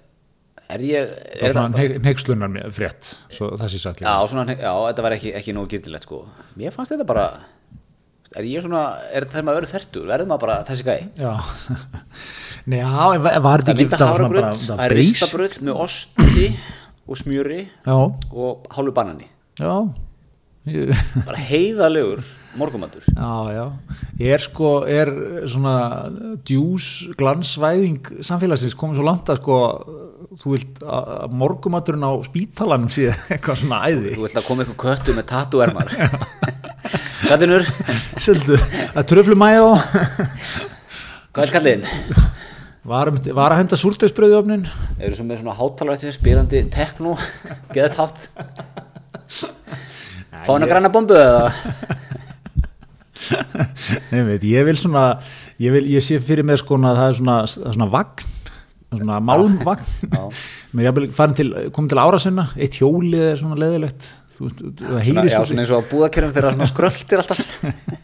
er ég það er er svona neykslunar frétt svo það sé satt já, svona, já, þetta var ekki, ekki nógu gildilegt sko. mér fannst þetta bara er ég svona, er þetta þegar maður verður færtur verður maður bara þessi gæi? Já. Nei, já, var var þetta það ekki það var svona bara- það er ristabröð með osti og smjöri já, og hálfu banani. Já. Bara heiðalegur morgumatur Já, já, er sko, er svona djús glansvæðing samfélagsins komið svo langt að sko, þú vilt að morgumaturinn á spítalanum sé eitthvað svona æði. þú vilt að koma ykkur köttu með tattu-ermar Sættinur, Seldu, að tröflu mæjó, hvað er skallinn? var, var að henda súrdegsbröði ofnin. eru svo með svona hátalara sem spilandi tekno, geðað tátt fá hana græna bombu eða Nei, veit, ég vil svona, ég, vil, ég sé fyrir mér sko að það er svona, svona vagn, svona málmvagn. Mér er farin til, komið til ára sinna, eitt hjólið er svona leðilegt. Það svo- svona eins og á búðakerfum þegar svona skröltir alltaf.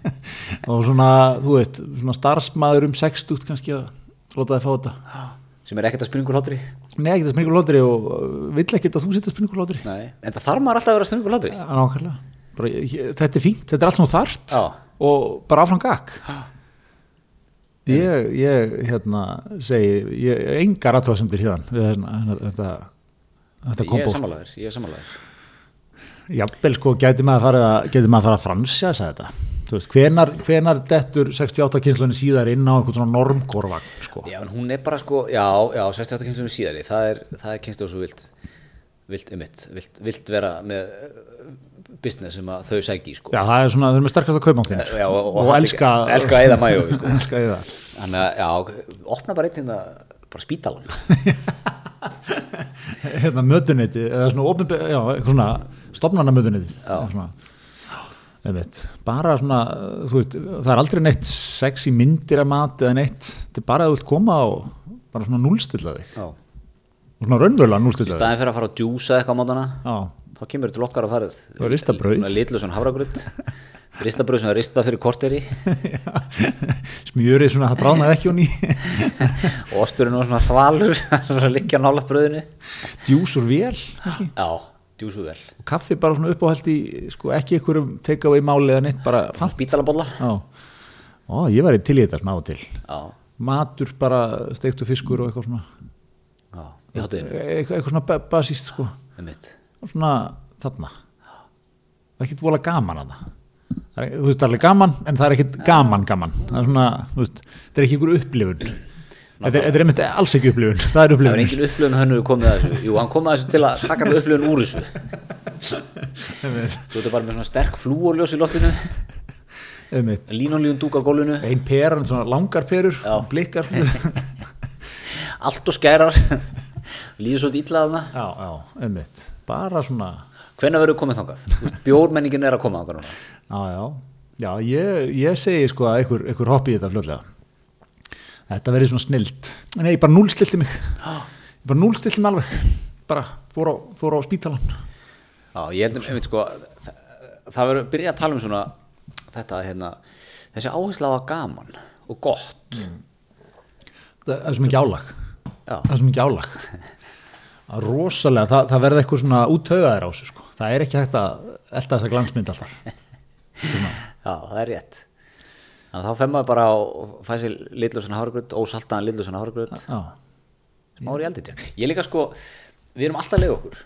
Og svona, þú veit, svona starfsmæður um 60 kannski að láta þið fá þetta. Sem er ekkert að springur hlátri Nei, ekki það springur hlátri og uh, vill ekkert að þú setja springur hlátri Nei. en það þarf maður alltaf að vera að ég, Þetta er fínt, þetta er allt svona þart Já. Og bara áfram gakk Ég, ég, hérna, segi ég, engar aðtöðasemdir hérna hérna, þetta, þetta ég er kompóst sammálaður, ég er sammálaður. Jafnvel sko, gæti maður farið að, gæti maður farið að fransjasa þetta. Þú veist, hvenar, hvenar dettur 68 kynslunni síðar inn á einhvern svona normkorvagn sko. Já, en hún er bara sko, já, já, 68 kynstunum síðari, það er, það er kynslu svo vilt, vilt emitt, vilt, vilt vera með business sem þau sæki, sko. Já, það er svona, þau erum sterkast að Já, og, og, og halda- elska elska að eða mæjó, sko. elska eða Þannig að, já, opna bara einn hérna, bara spítalan. hérna mötuniti eða svona opin, já, eitthvað svona stopnarna mötuniti svona, einmitt, bara svona þú veist, það er aldrei neitt sexy myndir að mat eða neitt. Þetta er bara að þú vilt koma og bara svona núlstilla þig. Já. og svona raunverulega Í núlstilla þig. staðin fyrir að fara að djúsa eitthvað á mótana, já, þá kemur til okkar að farið. Það. Svona litlu svona hafragröð, ristabröð sem er ristað fyrir korteri smjörið svona það bráðnaði ekki hún í og osturinn var svona þvalur, svona liggja nála bröðinu. djús úr vel kannski. Já, djúsu vel. og kaffi bara svona uppáhald í sko, ekki einhverjum take away máli eða neitt ó, ég til í þetta á og til Já, matur bara steiktu fiskur og eitthvað svona já, í hátteginu, eitthvað, eitthvað svona ba- basíst sko emitt. Og svona þarna. Það er ekkert vola gaman að það. Það er, þú veist, það er alveg gaman en það er ekkert gaman gaman. Það er svona, þú veist, þetta er ekki einhver upplifun. Þetta er, einmitt alls ekki upplifun. Það er Það er upplifun engin upplifun hönnu komið að þessu. Jú, hann komið að þessu til að taka upplifun úr þessu. Svo þetta bara með svona sterk flúorljós í loftinu. Línolíun dúk á gólfinu. Ein peran, svona langar perur blikkar. Allt og skærar. Líður svo illa að það já, já, einmitt bara svona, Hvenær verður komið þangað? Bjórmenningin er að koma þangað núna. Já, já. Já, ég, ég segi sko að einhver, einhver hoppi í þetta fljótlega. Þetta verið svona snilt. Nei, ég bara núlstilti mig. Ég bara núlstilti mig alveg. Bara fór á, fór á spítalan Já, ég heldur, einmitt sko það, verður byrja að tala um svona þetta, hérna, þessi áhersla á að gaman og gott. Það það er svo mikið álag. Já. það er svo mikið álag Er rosalega, það, það verði eitthvað svona útöðaðir á þessu sko. það er ekki hægt að elda þessa glansmynd alltaf. Já, það er rétt. Þannig að þá fer maður bara og fæ sér litlu svona hárgröð, ósaltaðan litlu svona hárgröð er í aldrei Ég líka sko, við erum alltaf að lega okkur.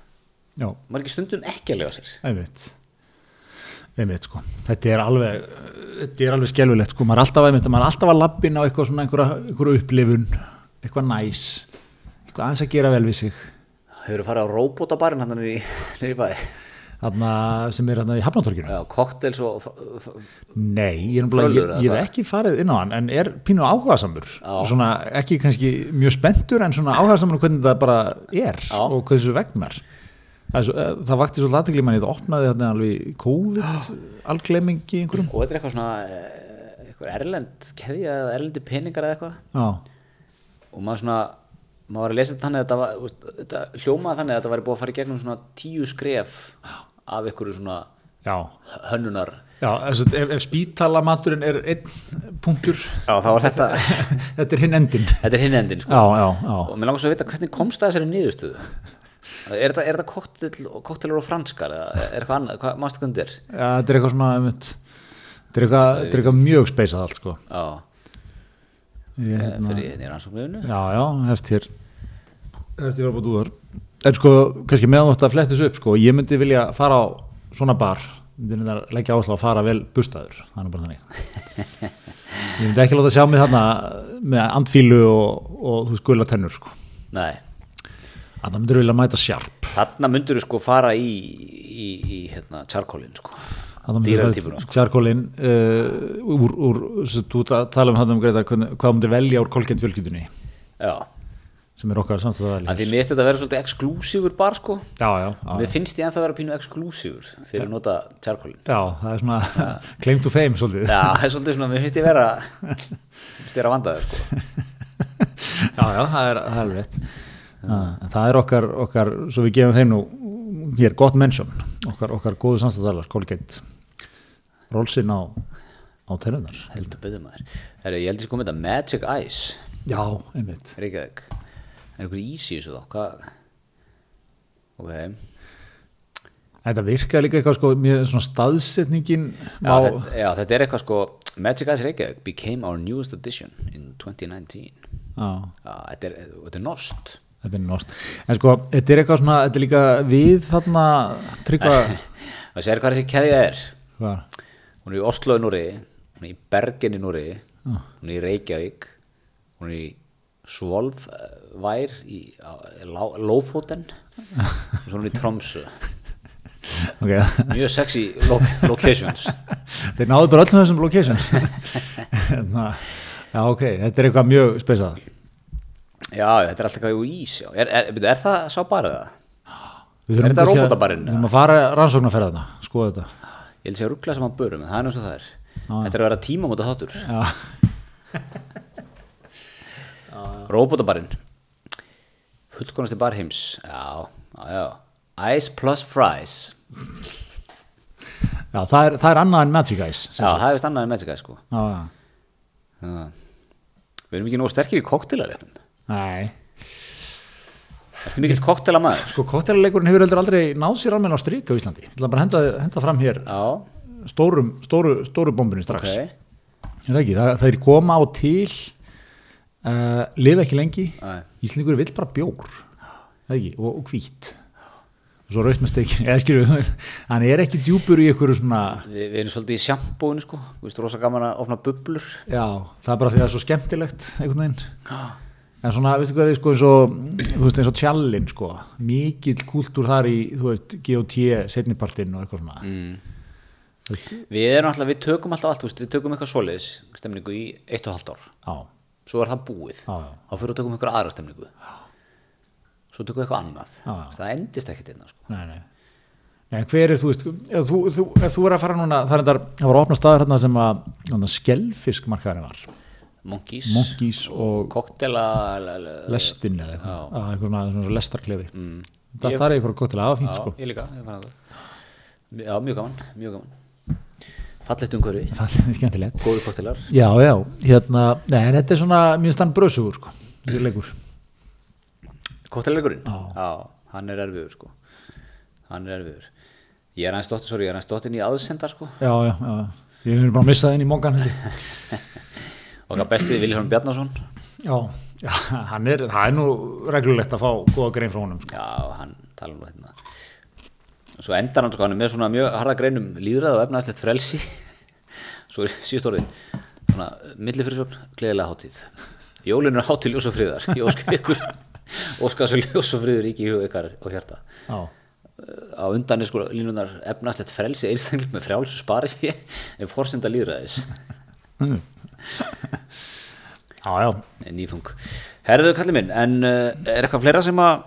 Já, er ekki stundum ekki að lega sér. Einmitt. Einmitt sko, þetta er alveg þetta er alveg skelfilegt sko, maður er alltaf, einmitt, maður er alltaf að lappin á eitthvað svona einhverja, einhverja upplifun, eitthvað næs eitthvað aðeins að gera vel við sig Hefur farið á robótabarinn hann í, í bæ? Þarna sem er hérna í Hafnatorkinu Já, cocktails og Nei, ég, er hef ekki farið inn á hann en er pínu áhugasamur? Svona ekki kannski mjög spenntur en svona áhugasamur um hvernig það bara er Já. og hvað þessu vegnar. Það, svo, eh, það vakti svo lategli manni það opnaði þarna alveg COVID algleimingi einhverjum. Og þetta er eitthvað svona eh, eitthvað erlend keðja eða erlendi peningar eða eitthvað. Já, og maður svona maður var að lesa þetta þannig að þetta, var, þetta hljómaði þannig að þetta væri búið að fara í gegnum svona tíu skref af einhverju svona já, hönnunar Já, ef, ef spítalamaturinn er einn punktur, Já, þetta, þetta er hinn endin. þetta er hinn endin sko. Já, já, já. og mér langar svo að vita hvernig komst það þessari niðurstöðu er þetta, er þetta koktel, koktelar og franskar eða er eitthvað annað, hvað þetta er Já, þetta er eitthvað svona, þetta er eitthvað, þetta er eitthvað mjög speysað allt, sko. já, hérna, fyrir hérna í rannsóknarinu já, já, hefst hér, hefst hér á búið úr. En sko, kannski meðan þú ætti að flettis upp, sko, ég myndi vilja fara á svona bar, myndi þetta leggja áherslu á að fara vel bustaður, nú bara þannig. Ég myndi ekki láta sjá mig þarna með andfílu og, og þú veist, gula tennur, sko. nei, Þannig myndir vilja mæta sjarp. þarna myndur þú sko fara í, í, í hérna, típuna sko Tjarkólin uh, úr, úr sem þú ta- tala um hann um greita hvað þú myndir velja úr kolkent fjölkyldunni já, sem er okkar samstæðaðali en því mér finnst þetta að vera svolítið exklusífur bar sko. Já, já, já, mér finnst ég að vera pínu exklusífur þegar ég nota charcoalin já, það er svona claim to fame svolítið. Já, það er svolítið svona, mér finnst ég vera mér finnst ég vera vandaður sko. Já, já, það er, það er rétt. En það er okkar, okkar, svo við gefum þeim nú hér gott mention, okkar, okkar góðu samstæðalar, kolkent rólsinn á, á tennunar heldur maður. Heru, ég held ég sko með þetta Magic Ice. Já, einmitt. Er einhver ís í þessu þá? Hvað? Ok. Þetta virkaði líka eitthvað sko, mér svona staðsetningin já, má, þetta, já, þetta er eitthvað sko Magic Ice Reykjavík became our newest edition in 2019 já. Já, þetta er, er nost. Þetta er norst. En sko, þetta er eitthvað svona, þetta er líka við þarna tryggva, það sér hvað þessi keðja er? Hvað? Hún er í Oslo í Núri hún er í Bergen í Núri hún er í Reykjavík hún er í Svolvær í á- Lá- Lófóten og svo er hún í Tromsø Ok, mjög sexy lo locations þeir náðu bara öllum þessum locations. Hérna, já, ok, þetta er eitthvað mjög spesað. já, þetta er alltaf eitthvað í ís er, er, er, er það sá bara það? Er þetta róbótabarinn, Við þurfum að fara rannsóknarferðina, skoða þetta. Ég sé að ruggla sem hann börum en það er svo það er. Þetta er að vera tímamóta þáttur. Já, Róbótabarinn. Fullkonasti bar heims. Já, já, já. Ice plus fries. Já það, er, það er annað en Magic Ice. Já, það er vist annað en Magic Ice sko. Já, já. já. Við erum ekki nógu sterkir í koktelarleiknum Nei, Ertu mikill koktelamæður? sko, koktelarleikurinn hefur heldur aldrei náð sér almenna á strik á Íslandi. Ég ætla bara að henda, henda fram hér stórum, stóru, stóru bombunni strax. ok. Er ekki? Það, það er koma á til uh, lifa ekki lengi. Íslingur vill bara bjór. Ekki, og, og hvít og svo raut með stekin við, hann er ekki djúpur í ykkur svona, Við, við erum svolítið í sjampóinu sko. Þú veist, rosa gaman að opna bublur. Já, það er bara því að það er svo skemmtilegt einhvern veginn en svona, veistu hvað við sko eins og þú veist eins og tjallinn sko. Mikill kúltúr þar í, þú veist, GOT setnipartinn og eitthvað svona. Mm. Við erum alltaf, við tökum alltaf allt þú veist, Við tökum eitthvað svoleiðis stemningu í eitt og halvt ár. Já, Svo er það búið. Já, já, Þá fyrir að tökum eitthvað aðra stemningu. Svo tökum við eitthvað annað. Já, já. Það endist ekkert einna sko. Nei, nei. Nei, hver er, þú veist, ef þú, þú, ef þú er að fara núna, það er endar, það að að, að Monkeys, Monkeys og Koktela lestin eða eitthvað, Já. það er eitthvað svona, lestarklefi. mm. Það, Ég- það er eitthvað gott til að hafa fínt, Já, sko. ég líka ég fann það. Já, mjög gaman, mjög gaman Fallegt umhverfi, er skemmtilegt. góðu koktelar Já, já, hérna, nei, en þetta er svona, minnst hann bröðsugur, sko, þessi leikur. Koktelarleikurinn? Já. hann er erfiður sko Hann er erfiður Ég er aðeins dottin, sorry, ég er aðeins dottin í aðsendar sko Já, já, já, ég hef bara missað inn í mongan. Okkar bestið Vilhelm Bjarnason. Já, já, hann er, það er nú reglulegt að fá góða grein frá honum, sko. Já, hann tala nú hérna. Svo endar hann sko, hann með svona mjög harða greinum líðræð og efnaðslegt frelsi. Svo er síðust orðin Svona, millifyrirsöfn, gleðilega hátíð. Jólin er hátíð ljós og friðar. Ég óska ykkur Óska svo ljós og friður ríki í hug ykkar og hjarta. Já, á undan er sko línunar efnast þetta frelsi einstakling með frjálsu spari en forsenda líðræðis já, já, nýþung. Herðu kallið minn, en uh, er eitthvað fleira sem að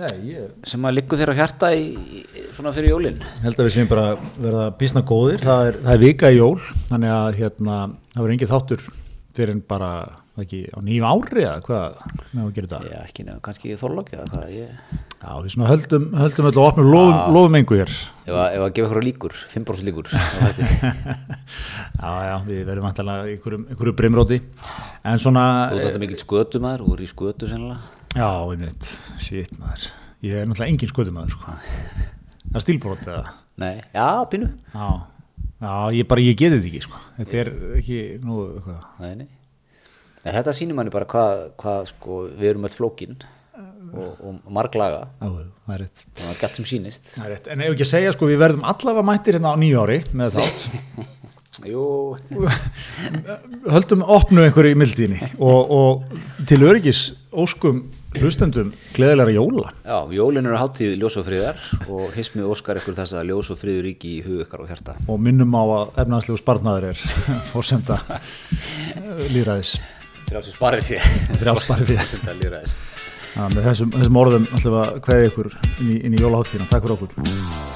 nei, ég... sem að liggur þér á hjarta í, í, svona fyrir jólin? Held að við séum bara verða bísna góðir. Það er, það er vika í jól þannig að hérna, það verður engin þáttur fyrir en bara ekki á nýju ári eða hvað með að gera þetta? Já ekki nefn, kannski þorlokk eða hvað ég, Já, við höldum, höldum öll og opnum lofum, lofum engu hér. ef að, ef að gefa ykkur líkur 5% líkur. Já, já, við verðum einhverju brimróti. En svona, þú ert alltaf mikill skötu maður þú er í skötu sennilega já, einmitt, shit maður. Ég er náttúrulega engin skötumaður, sko. Það er stílbrót eða? nei, já, pínu Já, já, ég bara, ég geti þetta ekki, sko. Þetta er ekki, nú, eitthvað. nei, nei. en þetta sýnir manni bara hvað hva, sko, við erum öll flókin og, og marglaga það er rétt. það ekki allt sem er rétt. En ef ekki að segja, sko, við verðum allavega mættir hérna á nýju ári með þátt. jú, höldum opnu einhverju í mildíðinni og, og til öryggis óskum hlustendum gleðilega jóla já, jólin eru hátíð ljós og hismið óskar ykkur þess að ljós og friður ríki í hug ykkar og hjarta og minnum á að efnagslegu spartnaður er fórsenda líðræðis frjálsum sparir því Frjálst sparifé. Líðræðis með þessum, þessum orðum við að kveðja ykkur inn í, í jólaháttíðina, takk fyrir okkur